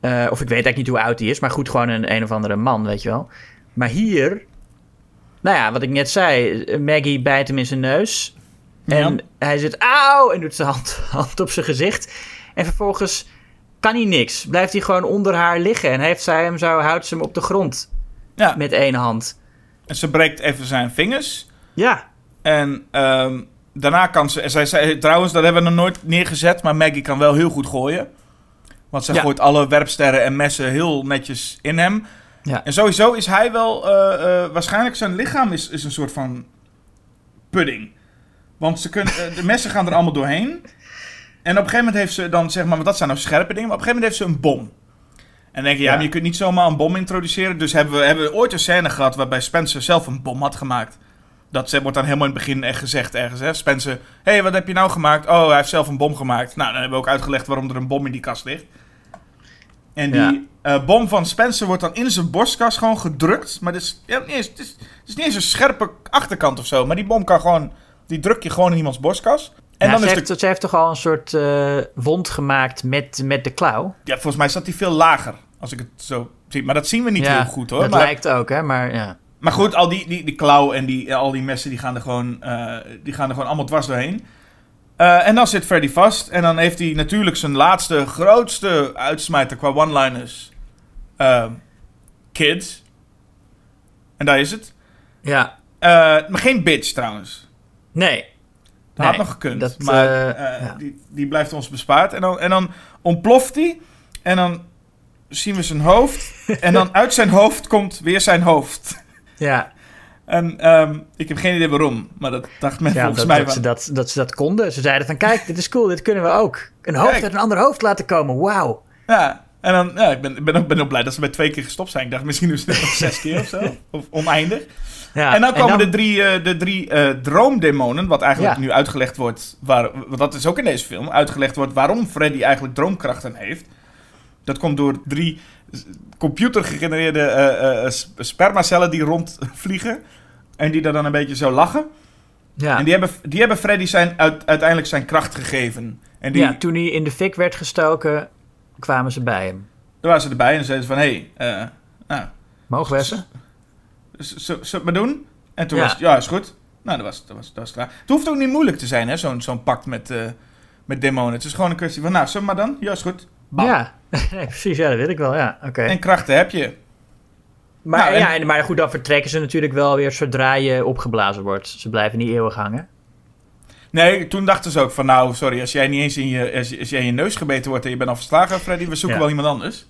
Eh, of ik weet eigenlijk niet hoe oud hij is, maar goed, gewoon een een of andere man, weet je wel. Maar hier, nou ja, wat ik net zei, Maggie bijt hem in zijn neus. En Ja. hij zit auw en doet zijn hand, hand op zijn gezicht. En vervolgens kan hij niks. Blijft hij gewoon onder haar liggen. En heeft zij hem zo, houdt ze hem op de grond Ja. met één hand. En ze breekt even zijn vingers. Ja, En ehm, daarna kan ze... Zij zei, trouwens, dat hebben we nog nooit neergezet. Maar Maggie kan wel heel goed gooien. Want ze Ja. gooit alle werpsterren en messen heel netjes in hem. ja. En sowieso is hij wel... eh, eh, waarschijnlijk zijn lichaam is, is een soort van pudding. Want ze kunnen, eh, de messen gaan er allemaal doorheen. En op een gegeven moment heeft ze dan, zeg maar... Want dat zijn nou scherpe dingen. Maar op een gegeven moment heeft ze een bom. En dan denk je, ja, Ja. je kunt niet zomaar een bom introduceren. Dus hebben we, hebben we ooit een scène gehad waarbij Spencer zelf een bom had gemaakt. Dat wordt dan helemaal in het begin echt gezegd ergens. Hè? Spencer, hé, hey, wat heb je nou gemaakt? Oh, hij heeft zelf een bom gemaakt. Nou, dan hebben we ook uitgelegd waarom er een bom in die kast ligt. En die Ja. eh, bom van Spencer wordt dan in zijn borstkas gewoon gedrukt. Maar het is, ja, het, is, het is niet eens een scherpe achterkant of zo. Maar die bom kan gewoon, die druk je gewoon in iemands borstkas. En Ja, dan ze, is heeft, de, ze heeft toch al een soort eh, wond gemaakt met, met de klauw. ja, volgens mij staat die veel lager. Als ik het zo zie. Maar dat zien we niet heel goed hoor. Dat Maar, lijkt ook, hè, maar ja. Maar goed, al die, die, die klauw en die, al die messen die gaan er gewoon, eh, die gaan er gewoon allemaal dwars doorheen. Eh, en dan zit Freddy vast. En dan heeft hij natuurlijk zijn laatste, grootste uitsmijter qua one-liners. Eh, kids. En daar is het. Ja, Eh, maar geen bitch trouwens. nee. Dat had nog gekund. dat, maar eh, eh, ja. die, die blijft ons bespaard. En dan, en dan ontploft hij. En dan zien we zijn hoofd. en dan uit zijn hoofd komt weer zijn hoofd. Ja, En ehm, ik heb geen idee waarom. Maar dat dacht men ja volgens dat, mij dat, ze dat, dat ze dat konden. Ze zeiden van, kijk, dit is cool, dit kunnen we ook. Een hoofd Kijk. uit een ander hoofd laten komen, wauw. Ja, en dan, ja, ik ben, ik ben, ook, ben ook blij dat ze bij twee keer gestopt zijn. Ik dacht misschien doen ze het nog zes keer of zo. Of oneindig. Ja, en dan komen dan- de drie, eh, de drie eh, droomdemonen, wat eigenlijk Ja. nu uitgelegd wordt, waar, want dat is ook in deze film, uitgelegd wordt waarom Freddy eigenlijk droomkrachten heeft. Dat komt door drie computergegenereerde s- spermacellen die rondvliegen. En die daar dan een beetje zo lachen. ja. En die hebben, die hebben Freddy zijn, uit, uiteindelijk zijn kracht gegeven. En die, ja, toen hij in de fik werd gestoken, kwamen ze bij hem. daar waren ze erbij en zeiden ze van, hé, hey, nou, Mogen we ze? zullen we het maar doen? En toen Ja. was het, ja, is goed. Nou, dat was, dat was, dat was klaar. Het hoeft ook niet moeilijk te zijn, hè, zo'n zo'n pact met, met demonen. Het is gewoon een kwestie van, nou, zullen maar dan? Ja, is goed. Bam. Ja, nee, precies, ja, dat weet ik wel, ja, oké. En krachten heb je. Maar, Nou, en- ja, en, maar goed, dan vertrekken ze natuurlijk wel weer zodra je opgeblazen wordt. Ze blijven niet eeuwig hangen. Nee, toen dachten ze ook van, nou, sorry, als jij niet eens in je, als, als jij in je neus gebeten wordt en je bent al verslagen, Freddy, we zoeken Ja. wel iemand anders.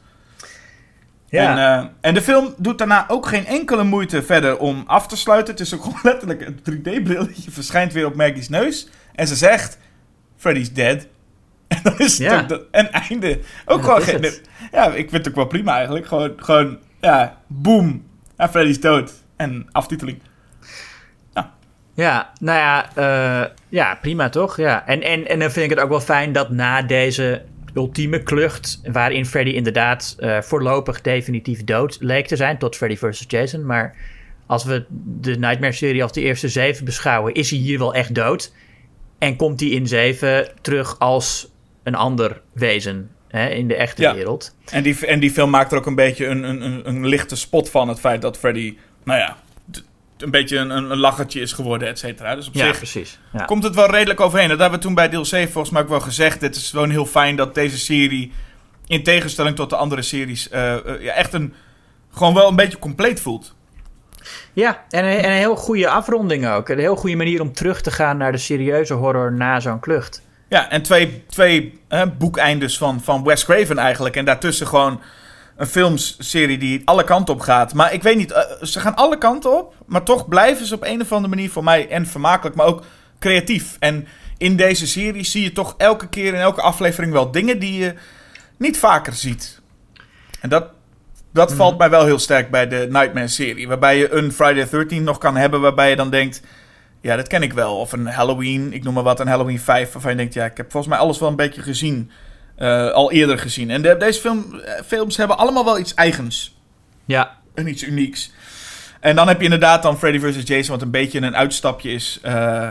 En, eh, en de film doet daarna ook geen enkele moeite verder om af te sluiten. Het is ook gewoon letterlijk een 3D-brilletje verschijnt weer op Maggie's neus. En ze zegt, Freddy's dead. En dan is het Ja. ook een einde. Ook Ja, gewoon is geen... Ja, ik vind het ook wel prima eigenlijk. Gewoon, gewoon ja, boom. Ja, Freddy's dood. En aftiteling. Ja, nou ja, eh, ja prima toch? Ja. En, en, en dan vind ik het ook wel fijn dat na deze ultieme klucht, waarin Freddy inderdaad eh, voorlopig definitief dood leek te zijn, tot Freddy vs. Jason, maar als we de Nightmare-serie als de eerste zeven beschouwen, is hij hier wel echt dood. En komt hij in zeven terug als een ander wezen hè, in de echte Ja. wereld. En die, en die film maakt er ook een beetje een, een, een, een lichte spot van. Het feit dat Freddy, nou ja, een beetje een, een, lachertje is geworden, et cetera. Dus op Ja, zich precies. Ja. komt het wel redelijk overheen. Dat hebben we toen bij deel 7 volgens mij ook wel gezegd. Het is gewoon heel fijn dat deze serie, in tegenstelling tot de andere series, eh, eh, ja, echt een, gewoon wel een beetje compleet voelt. Ja, en een, en een heel goede afronding ook. Een heel goede manier om terug te gaan naar de serieuze horror na zo'n klucht. Ja, en twee, twee eh, boekeindes van, van Wes Craven eigenlijk. En daartussen gewoon een filmserie die alle kanten op gaat. Maar ik weet niet, eh, ze gaan alle kanten op. Maar toch blijven ze op een of andere manier voor mij en vermakelijk, maar ook creatief. En in deze serie zie je toch elke keer in elke aflevering wel dingen die je niet vaker ziet. En dat Dat valt mij wel heel sterk bij de Nightmare-serie. Waarbij je een Friday the 13 nog kan hebben waarbij je dan denkt... Ja, dat ken ik wel. Of een Halloween, ik noem maar wat, een Halloween 5. Waarvan je denkt, ja, ik heb volgens mij alles wel een beetje gezien. eh, al eerder gezien. En de- deze film, eh, films hebben allemaal wel iets eigens. Ja, En iets unieks. En dan heb je inderdaad dan Freddy vs. Jason, wat een beetje een uitstapje is. Eh,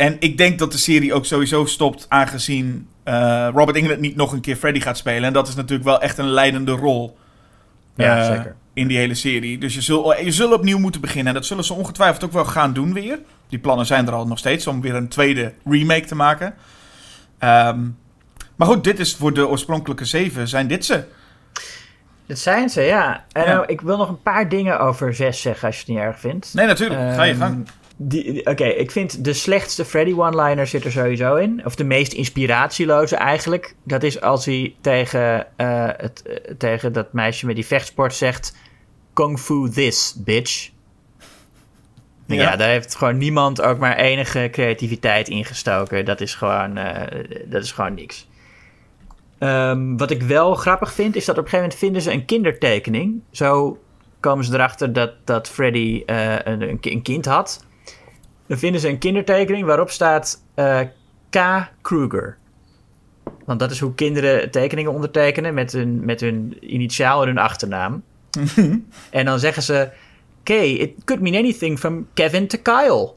en ik denk dat de serie ook sowieso stopt, aangezien Robert England niet nog een keer Freddy gaat spelen. En dat is natuurlijk wel echt een leidende rol. ja zeker. In die hele serie. Dus je zult, je zult opnieuw moeten beginnen. En dat zullen ze ongetwijfeld ook wel gaan doen weer. Die plannen zijn er al nog steeds om weer een tweede remake te maken. Ehm, maar goed, dit is voor de oorspronkelijke zeven, zijn dit ze. Dat zijn ze, ja. En Ja. nou, ik wil nog een paar dingen over 6 zeggen, als je het niet erg vindt. Nee, natuurlijk. Ga je Ehm, gang. Oké, ik vind de slechtste Freddy one-liner zit er sowieso in. Of de meest inspiratieloze eigenlijk. Dat is als hij tegen, eh, het, eh, tegen dat meisje met die vechtsport zegt... Kung fu this, bitch. Ja. Ja. daar heeft gewoon niemand ook maar enige creativiteit in gestoken. Dat is gewoon, eh, dat is gewoon niks. Ehm, wat ik wel grappig vind, is dat op een gegeven moment vinden ze een kindertekening. Zo komen ze erachter dat, dat Freddy eh, een, een ki- een kind had. Dan vinden ze een kindertekening waarop staat eh, K. Kruger. Want dat is hoe kinderen tekeningen ondertekenen met hun, met hun initiaal en hun achternaam. en dan zeggen ze: K, it could mean anything from Kevin to Kyle.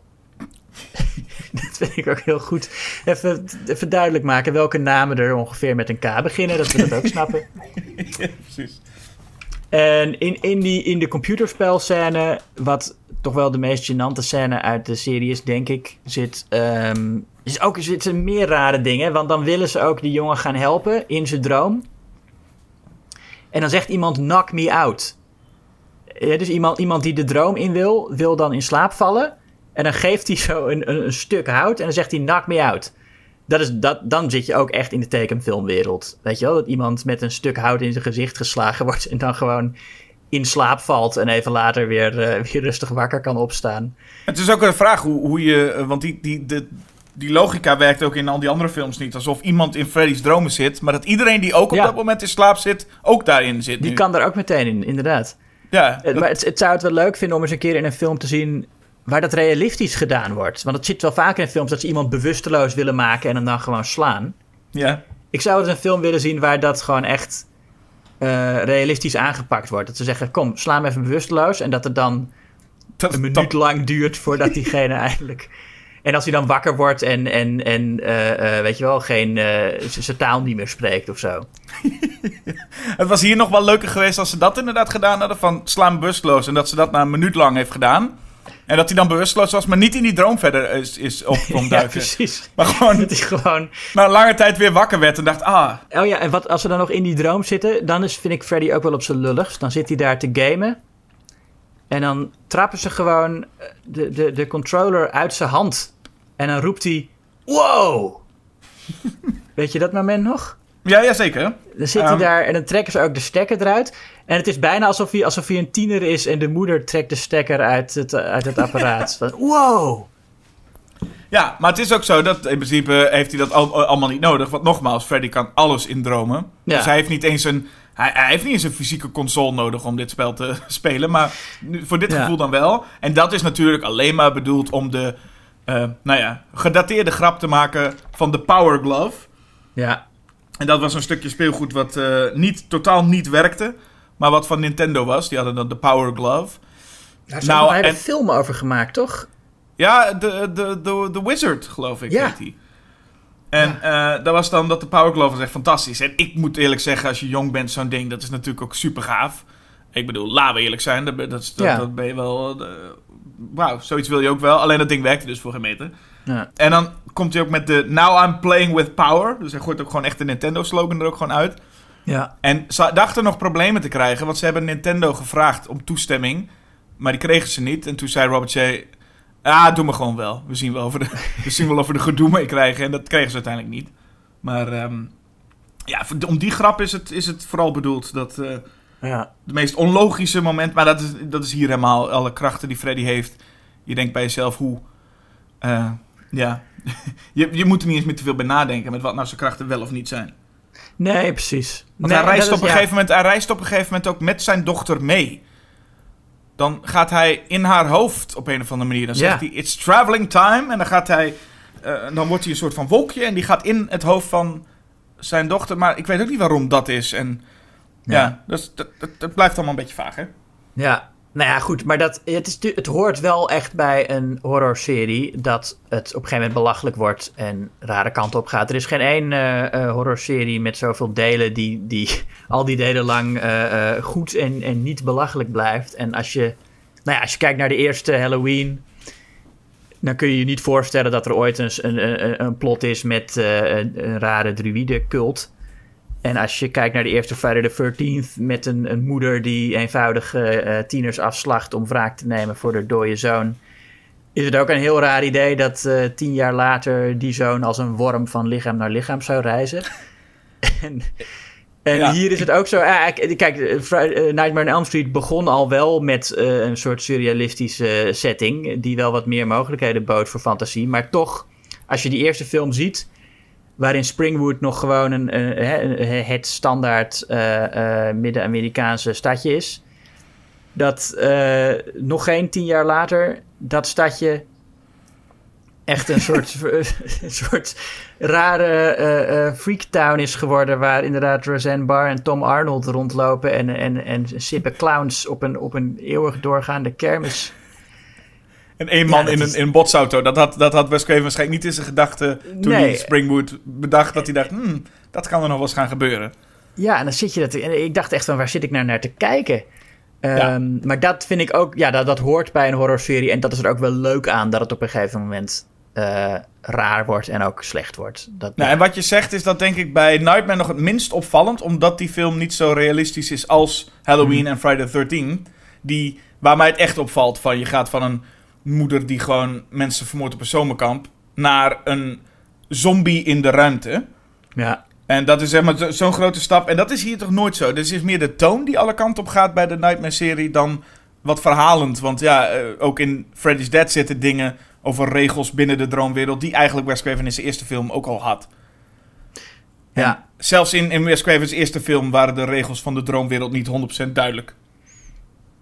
dat vind ik ook heel goed. Even, even duidelijk maken welke namen er ongeveer met een K beginnen, dat we dat ook snappen. Precies. En in, in, die, in de computerspelscène, wat toch wel de meest gênante scène uit de serie is, denk ik, zit, ehm, is ook zitten meer rare dingen. Want dan willen ze ook die jongen gaan helpen in zijn droom. En dan zegt iemand, knock me out. Dus iemand, iemand die de droom in wil, wil dan in slaap vallen. En dan geeft hij zo een, een, een stuk hout en dan zegt hij, knock me out. Dat is, dat, dan zit je ook echt in de tekenfilmwereld. Weet je wel? Dat iemand met een stuk hout in zijn gezicht geslagen wordt en dan gewoon in slaap valt en even later weer, eh, weer rustig wakker kan opstaan. Het is ook een vraag hoe, hoe je. eh, Want die, die, de, die logica werkt ook in al die andere films niet. Alsof iemand in Freddy's dromen zit. Maar dat iedereen die ook op Ja. dat moment in slaap zit, ook daarin zit. Die nu. kan er ook meteen in, inderdaad. Ja, maar het, het zou het wel leuk vinden om eens een keer in een film te zien waar dat realistisch gedaan wordt. Want het zit wel vaak in films dat ze iemand bewusteloos willen maken en hem dan gewoon slaan. ja. Ik zou eens een film willen zien waar dat gewoon echt eh, realistisch aangepakt wordt. Dat ze zeggen, kom, sla hem even bewusteloos. En dat het dan Dat, een minuut dat- lang duurt voordat diegene eindelijk... En als hij dan wakker wordt en, en, en eh, eh, weet je wel, geen, z- zijn taal niet meer spreekt of zo. het was hier nog wel leuker geweest als ze dat inderdaad gedaan hadden. Van sla hem bewusteloos. En dat ze dat na een minuut lang heeft gedaan. En dat hij dan bewusteloos was, maar niet in die droom verder is, is op kon Ja, duiken. precies. maar gewoon Het is gewoon... na een lange tijd weer wakker werd en dacht, ah, Oh ja, en wat als ze dan nog in die droom zitten, dan is, vind ik Freddy ook wel op zijn lulligst. Dan zit hij daar te gamen. En dan trappen ze gewoon eh, de, de, de controller uit zijn hand. En dan roept hij: Wow! Weet je dat moment nog? ja, ja zeker. Dan zit hij Ehm. daar en dan trekken ze ook de stekker eruit. En het is bijna alsof hij, alsof hij een tiener is en de moeder trekt de stekker uit het, uit het apparaat. Van, wow! Ja, maar het is ook zo dat in principe heeft hij dat al- allemaal niet nodig. Want nogmaals, Freddy kan alles in dromen. Ja. Dus hij heeft niet eens een. Hij, hij heeft niet eens een fysieke console nodig om dit spel te spelen. Maar nu, voor dit Ja. gevoel dan wel. En dat is natuurlijk alleen maar bedoeld om de. eh, nou ja, gedateerde grap te maken van de Power Glove. Ja, En dat was een stukje speelgoed wat eh, niet, totaal niet werkte. Maar wat van Nintendo was. Die hadden dan de Power Glove. daar Nou, nou, en- film over gemaakt, toch? Ja, de, de, de, de Wizard, geloof ik, Ja. heet die. En eh, dat was dan dat de Power Glove was echt fantastisch. En ik moet eerlijk zeggen, als je jong bent, zo'n ding, dat is natuurlijk ook super gaaf. Ik bedoel, laten we eerlijk zijn, dat, ben- dat, dat, Ja. dat ben je wel... eh, Wauw, zoiets wil je ook wel. Alleen dat ding werkte dus voor geen meter. Ja. En dan komt hij ook met de Now I'm playing with power. Dus hij gooit ook gewoon echt de Nintendo-slogan er ook gewoon uit. Ja. En ze dachten nog problemen te krijgen, want ze hebben Nintendo gevraagd om toestemming. Maar die kregen ze niet. En toen zei Robert J. Ah, doe me gewoon wel. We zien wel of we, de, we zien wel of we er gedoe mee krijgen. En dat kregen ze uiteindelijk niet. Maar ehm, ja, om die grap is het, is het vooral bedoeld. Dat eh ja. de meest onlogische moment. Maar dat is, dat is hier helemaal alle krachten die Freddy heeft. Je denkt bij jezelf hoe. eh, ja, je, je moet er niet eens meer te veel bij nadenken. Met wat nou zijn krachten wel of niet zijn. Nee, precies. Want nee, hij, reist op is- een ja. gegeven moment, hij reist op een gegeven moment ook met zijn dochter mee. Dan gaat hij in haar hoofd op een of andere manier. Dan zegt hij, it's traveling time. En dan gaat hij, eh, dan wordt hij een soort van wolkje. En die gaat in het hoofd van zijn dochter. Maar ik weet ook niet waarom dat is. En ja, Ja. dus dat, dat, dat blijft allemaal een beetje vaag, hè? Ja, nou ja, goed. Maar dat, het, is, het hoort wel echt bij een horrorserie dat het op een gegeven moment belachelijk wordt en rare kant op gaat. Er is geen één eh, horrorserie met zoveel delen die, die al die delen lang eh, goed en, en niet belachelijk blijft. En als je, nou ja, als je kijkt naar de eerste Halloween, dan kun je je niet voorstellen dat er ooit een, een, een, plot is met een, rare druïde-cult. En als je kijkt naar de eerste Friday the 13th met een, een moeder die eenvoudig eh, tieners afslacht om wraak te nemen voor haar dode zoon, is het ook een heel raar idee dat eh, tien jaar later die zoon als een worm van lichaam naar lichaam zou reizen. en en Ja. hier is het ook zo. ah, kijk, eh, eh, Nightmare on Elm Street begon al wel met een soort surrealistische setting. Die wel wat meer mogelijkheden bood voor fantasie. Maar toch, als je die eerste film ziet. Waarin Springwood nog gewoon een, een- het standaard eh, eh, Midden-Amerikaanse stadje is. Dat eh, nog geen tien jaar later dat stadje echt een soort, een soort rare eh eh freaktown is geworden. Waar inderdaad Roseanne Barr en Tom Arnold rondlopen. En, en, en sippen clowns op een, op een eeuwig doorgaande kermis. En één Ja, man in, een, is- in een botsauto. Dat had, dat had Wes Craven waarschijnlijk niet in zijn gedachten toen Nee. hij Springwood bedacht. Dat hij dacht, hmm, dat kan er nog wel eens gaan gebeuren. Ja, en dan zit je dat. Ik dacht echt van waar zit ik nou naar te kijken? Ehm, Ja. Maar dat vind ik ook, ja, dat, dat hoort bij een horrorserie. En dat is er ook wel leuk aan dat het op een gegeven moment eh, raar wordt en ook slecht wordt. Dat, Nou, en wat je zegt is dat denk ik bij Nightmare nog het minst opvallend. Omdat die film niet zo realistisch is als Halloween en Friday the 13 Die, waar mij het echt opvalt van je gaat van een moeder die gewoon mensen vermoordt op een zomerkamp. Naar een zombie in de ruimte. ja, En dat is zeg maar zo- zo'n grote stap. En dat is hier toch nooit zo. Dus het is meer de toon die alle kanten op gaat bij de Nightmare-serie dan wat verhalend. Want ja, eh, ook in Freddy's Dead zitten dingen over regels binnen de droomwereld... die eigenlijk Wes Craven in zijn eerste film ook al had. ja. Zelfs in, in Wes Craven's eerste film waren de regels van de droomwereld niet 100% duidelijk.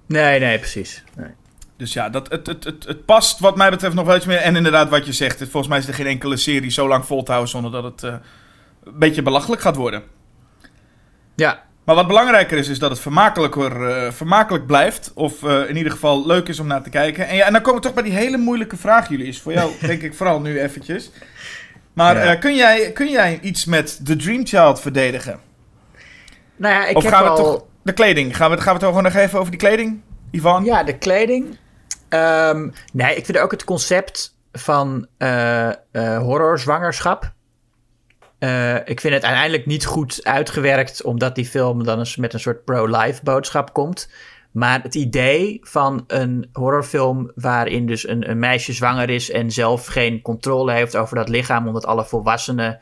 Nee, nee, precies. Nee. Dus ja, dat, het, het, het, het past wat mij betreft nog wel iets meer. En inderdaad wat je zegt, het- volgens mij is er geen enkele serie zo lang vol te houden... zonder dat het eh, een beetje belachelijk gaat worden. Ja, Maar wat belangrijker is, is dat het vermakelijker, eh, vermakelijk blijft. Of eh, in ieder geval leuk is om naar te kijken. En, ja, en dan komen we toch bij die hele moeilijke vraag, jullie. Is voor jou, denk ik, vooral nu eventjes. Maar Ja. kun, jij, kun jij iets met The Dream Child verdedigen? nou ja, ik of heb gaan we al... toch... De kleding. Gaan we, gaan we het gewoon nog even over die kleding, Ivan? Ja, de kleding. Ehm, nee, ik vind ook het concept van eh eh horrorzwangerschap. Eh, ik vind het uiteindelijk niet goed uitgewerkt, omdat die film dan eens met een soort pro-life boodschap komt. Maar het idee van een horrorfilm waarin dus een, een meisje zwanger is en zelf geen controle heeft over dat lichaam, omdat alle volwassenen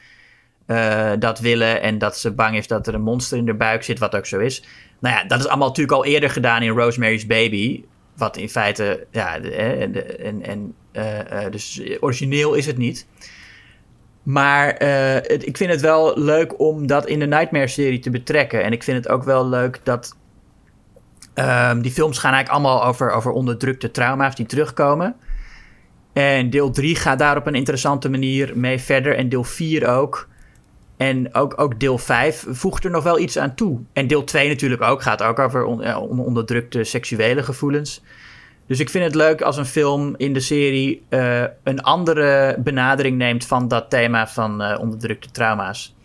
dat willen en dat ze bang is dat er een monster in de buik zit, wat ook zo is. Nou ja, dat is allemaal natuurlijk al eerder gedaan in Rosemary's Baby. Wat in feite, ja, en, en, eh, eh, dus origineel is het niet. Maar eh, ik vind het wel leuk om dat in de Nightmare-serie te betrekken. En ik vind het ook wel leuk dat. ehm, die films gaan eigenlijk allemaal over, over onderdrukte trauma's die terugkomen. En deel 3 gaat daar op een interessante manier mee verder. En deel 4 ook. En ook, ook deel 5 voegt er nog wel iets aan toe. En deel 2 natuurlijk ook. Gaat ook over onderdrukte seksuele gevoelens. Dus ik vind het leuk als een film in de serie eh, een andere benadering neemt van dat thema van eh, onderdrukte trauma's.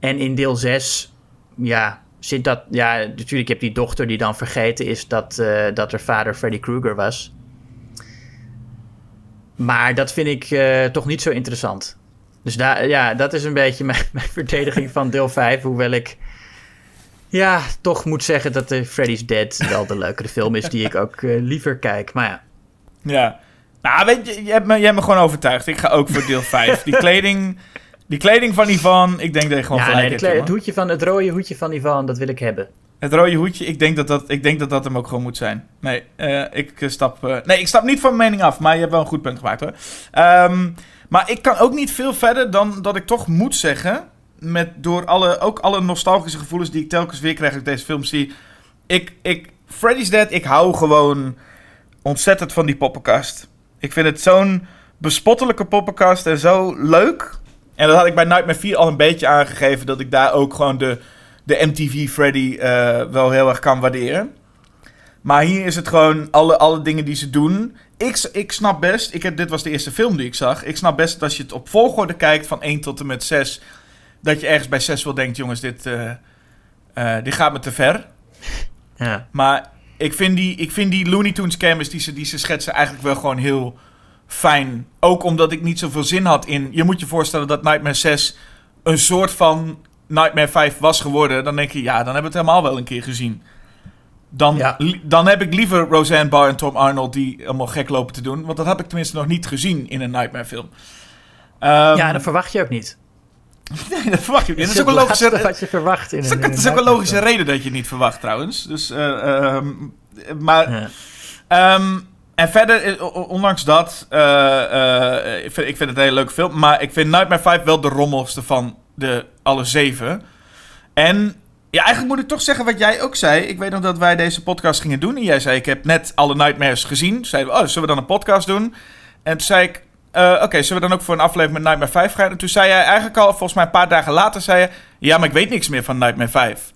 En in deel 6, ja, zit dat. Ja, natuurlijk heb die dochter die dan vergeten is dat, eh, dat haar vader Freddy Krueger was. Maar dat vind ik toch niet zo interessant. Dus daar, ja, dat is een beetje mijn, mijn verdediging van deel 5. Hoewel ik ja, toch moet zeggen dat de Freddy's Dead wel de leukere film is die ik ook eh, liever kijk. Maar ja, Ja. Nou, weet je, je hebt, me, je hebt me gewoon overtuigd. Ik ga ook voor deel 5. Die kleding, die kleding van Ivan, ik denk dat je gewoon ja gelijk nee, hebt, het, hoedje van, het rode hoedje van Ivan, dat wil ik hebben. Het rode hoedje, ik denk dat dat, ik denk dat, dat hem ook gewoon moet zijn. Nee, eh, ik eh, stap... nee, ik stap niet van mijn mening af, maar je hebt wel een goed punt gemaakt hoor. Ehm, maar ik kan ook niet veel verder dan dat ik toch moet zeggen... met door alle, ook alle nostalgische gevoelens die ik telkens weer krijg als ik deze film zie. Ik, ik, Freddy's Dead, ik hou gewoon ontzettend van die poppenkast. Ik vind het zo'n bespottelijke poppenkast en zo leuk. En dat had ik bij Nightmare 4 al een beetje aangegeven, dat ik daar ook gewoon de, de MTV Freddy eh, wel heel erg kan waarderen. Maar hier is het gewoon alle, alle dingen die ze doen. Ik, ik snap best, ik heb, dit was de eerste film die ik zag. Ik snap best dat als je het op volgorde kijkt van 1 tot en met 6, dat je ergens bij 6 wel denkt: jongens, dit, eh, eh, dit gaat me te ver. Ja. Maar ik vind die, ik vind die Looney Tunes canvas die ze, die ze schetsen eigenlijk wel gewoon heel fijn. Ook omdat ik niet zoveel zin had in. Je moet je voorstellen dat Nightmare 6 een soort van Nightmare 5 was geworden. Dan denk je, ja, dan hebben we het helemaal wel een keer gezien. Dan, Ja. dan heb ik liever Roseanne Barr en Tom Arnold die allemaal gek lopen te doen. Want dat heb ik tenminste nog niet gezien in een Nightmare film. Ehm, ja, dat verwacht je ook niet. nee, dat verwacht je niet. Dat is ook een logische, wat je verwacht in dat is een, ook- in dat is ook een logische film. reden dat je het niet verwacht trouwens. Dus, eh, ehm, maar Ja. Ehm, en verder, eh, ondanks dat, eh, ik, vind, ik vind het een hele leuke film. Maar ik vind Nightmare 5 wel de rommelste van de alle zeven. En ja, eigenlijk moet ik toch zeggen wat jij ook zei. Ik weet nog dat wij deze podcast gingen doen. En jij zei, ik heb net alle Nightmares gezien. Zeiden we, oh, zullen we dan een podcast doen? En toen zei ik, eh, oké, zullen we dan ook voor een aflevering met Nightmare 5 gaan? En toen zei jij eigenlijk al, volgens mij een paar dagen later, zei je... Ja, maar ik weet niks meer van Nightmare 5.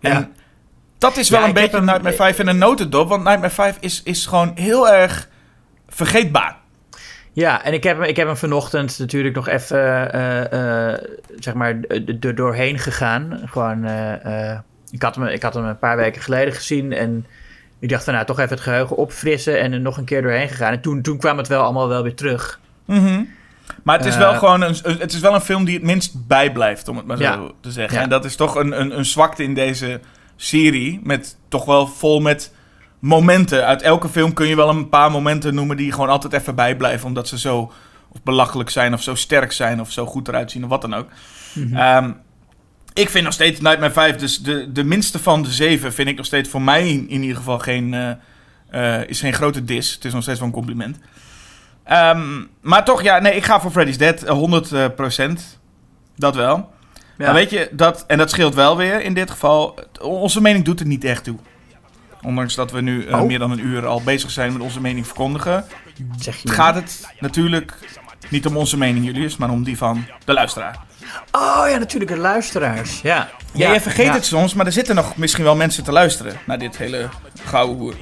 Ja. En dat is wel Ja, een beetje hem- Nightmare 5 in een notendop. Want Nightmare 5 is, is gewoon heel erg vergeetbaar. Ja, en ik heb, hem- ik heb hem vanochtend natuurlijk nog even, eh, eh, zeg maar, er doorheen gegaan. Gewoon, eh, ik, had hem, ik had hem een paar weken geleden gezien en ik dacht van, nou, toch even het geheugen opfrissen en er nog een keer doorheen gegaan. En toen, toen kwam het wel allemaal wel weer terug. Mhm. Maar het is wel gewoon een, een- het is wel een film die het minst bijblijft, om het maar zo Ja. te zeggen. Ja. En dat is toch een, een, een zwakte in deze serie. Met toch wel vol met momenten. Uit elke film kun je wel een paar momenten noemen die gewoon altijd even bijblijven. Omdat ze zo of belachelijk zijn, of zo sterk zijn, of zo goed eruit zien, of wat dan ook. Ehm, ik vind nog steeds Nightmare 5, dus de, de minste van de zeven, vind ik nog steeds voor mij in, in ieder geval geen, eh, eh, is geen grote dis. Het is nog steeds wel een compliment. Ehm, maar toch, ja, nee, ik ga voor Freddy's Dead, eh, 100%. Dat wel. Ja. Maar weet je, dat, en dat scheelt wel weer in dit geval. Onze mening doet er niet echt toe. Ondanks dat we nu eh, Oh. meer dan een uur al bezig zijn met onze mening verkondigen, zeg je gaat het natuurlijk niet om onze mening, Julius, maar om die van de luisteraar. Oh ja, natuurlijk, de luisteraars. Ja, Ja, jij vergeet ja. het soms, maar er zitten nog misschien wel mensen te luisteren naar dit hele gouden hoer.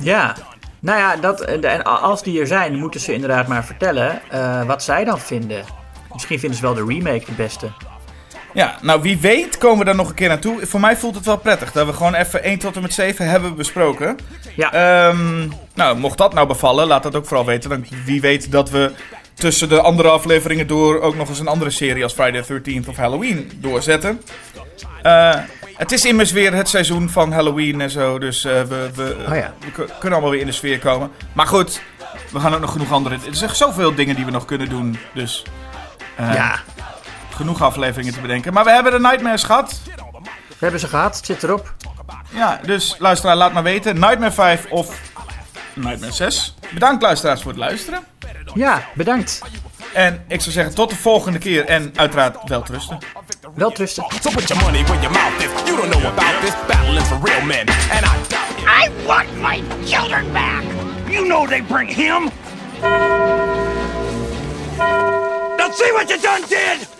Ja, nou ja, dat, en als die er zijn, moeten ze inderdaad maar vertellen eh, wat zij dan vinden. Misschien vinden ze wel de remake de beste. Ja, nou wie weet komen we daar nog een keer naartoe. Voor mij voelt het wel prettig dat we gewoon even 1 tot en met 7 hebben besproken. Ja, Ehm, nou, mocht dat nou bevallen, laat dat ook vooral weten. Dan wie weet dat we tussen de andere afleveringen door ook nog eens een andere serie als Friday the 13th of Halloween doorzetten. Eh, het is immers weer het seizoen van Halloween en zo, dus eh, we, we, Oh ja. we kunnen allemaal weer in de sfeer komen. Maar goed, we gaan ook nog genoeg andere... Er zijn zoveel dingen die we nog kunnen doen, dus... eh, ja, Genoeg afleveringen te bedenken. Maar we hebben de Nightmares gehad. we hebben ze gehad, het zit erop. Ja, dus luisteraar, laat maar weten. Nightmare 5 of Nightmare 6. Bedankt luisteraars voor het luisteren. Ja, bedankt. En ik zou zeggen tot de volgende keer. En uiteraard wel trusten. Wel trusten. So put your money where your mouth is. You don't know about this. Battling for real men. And I doubt it. I want my children back! You know they bring him! Now see what you done did!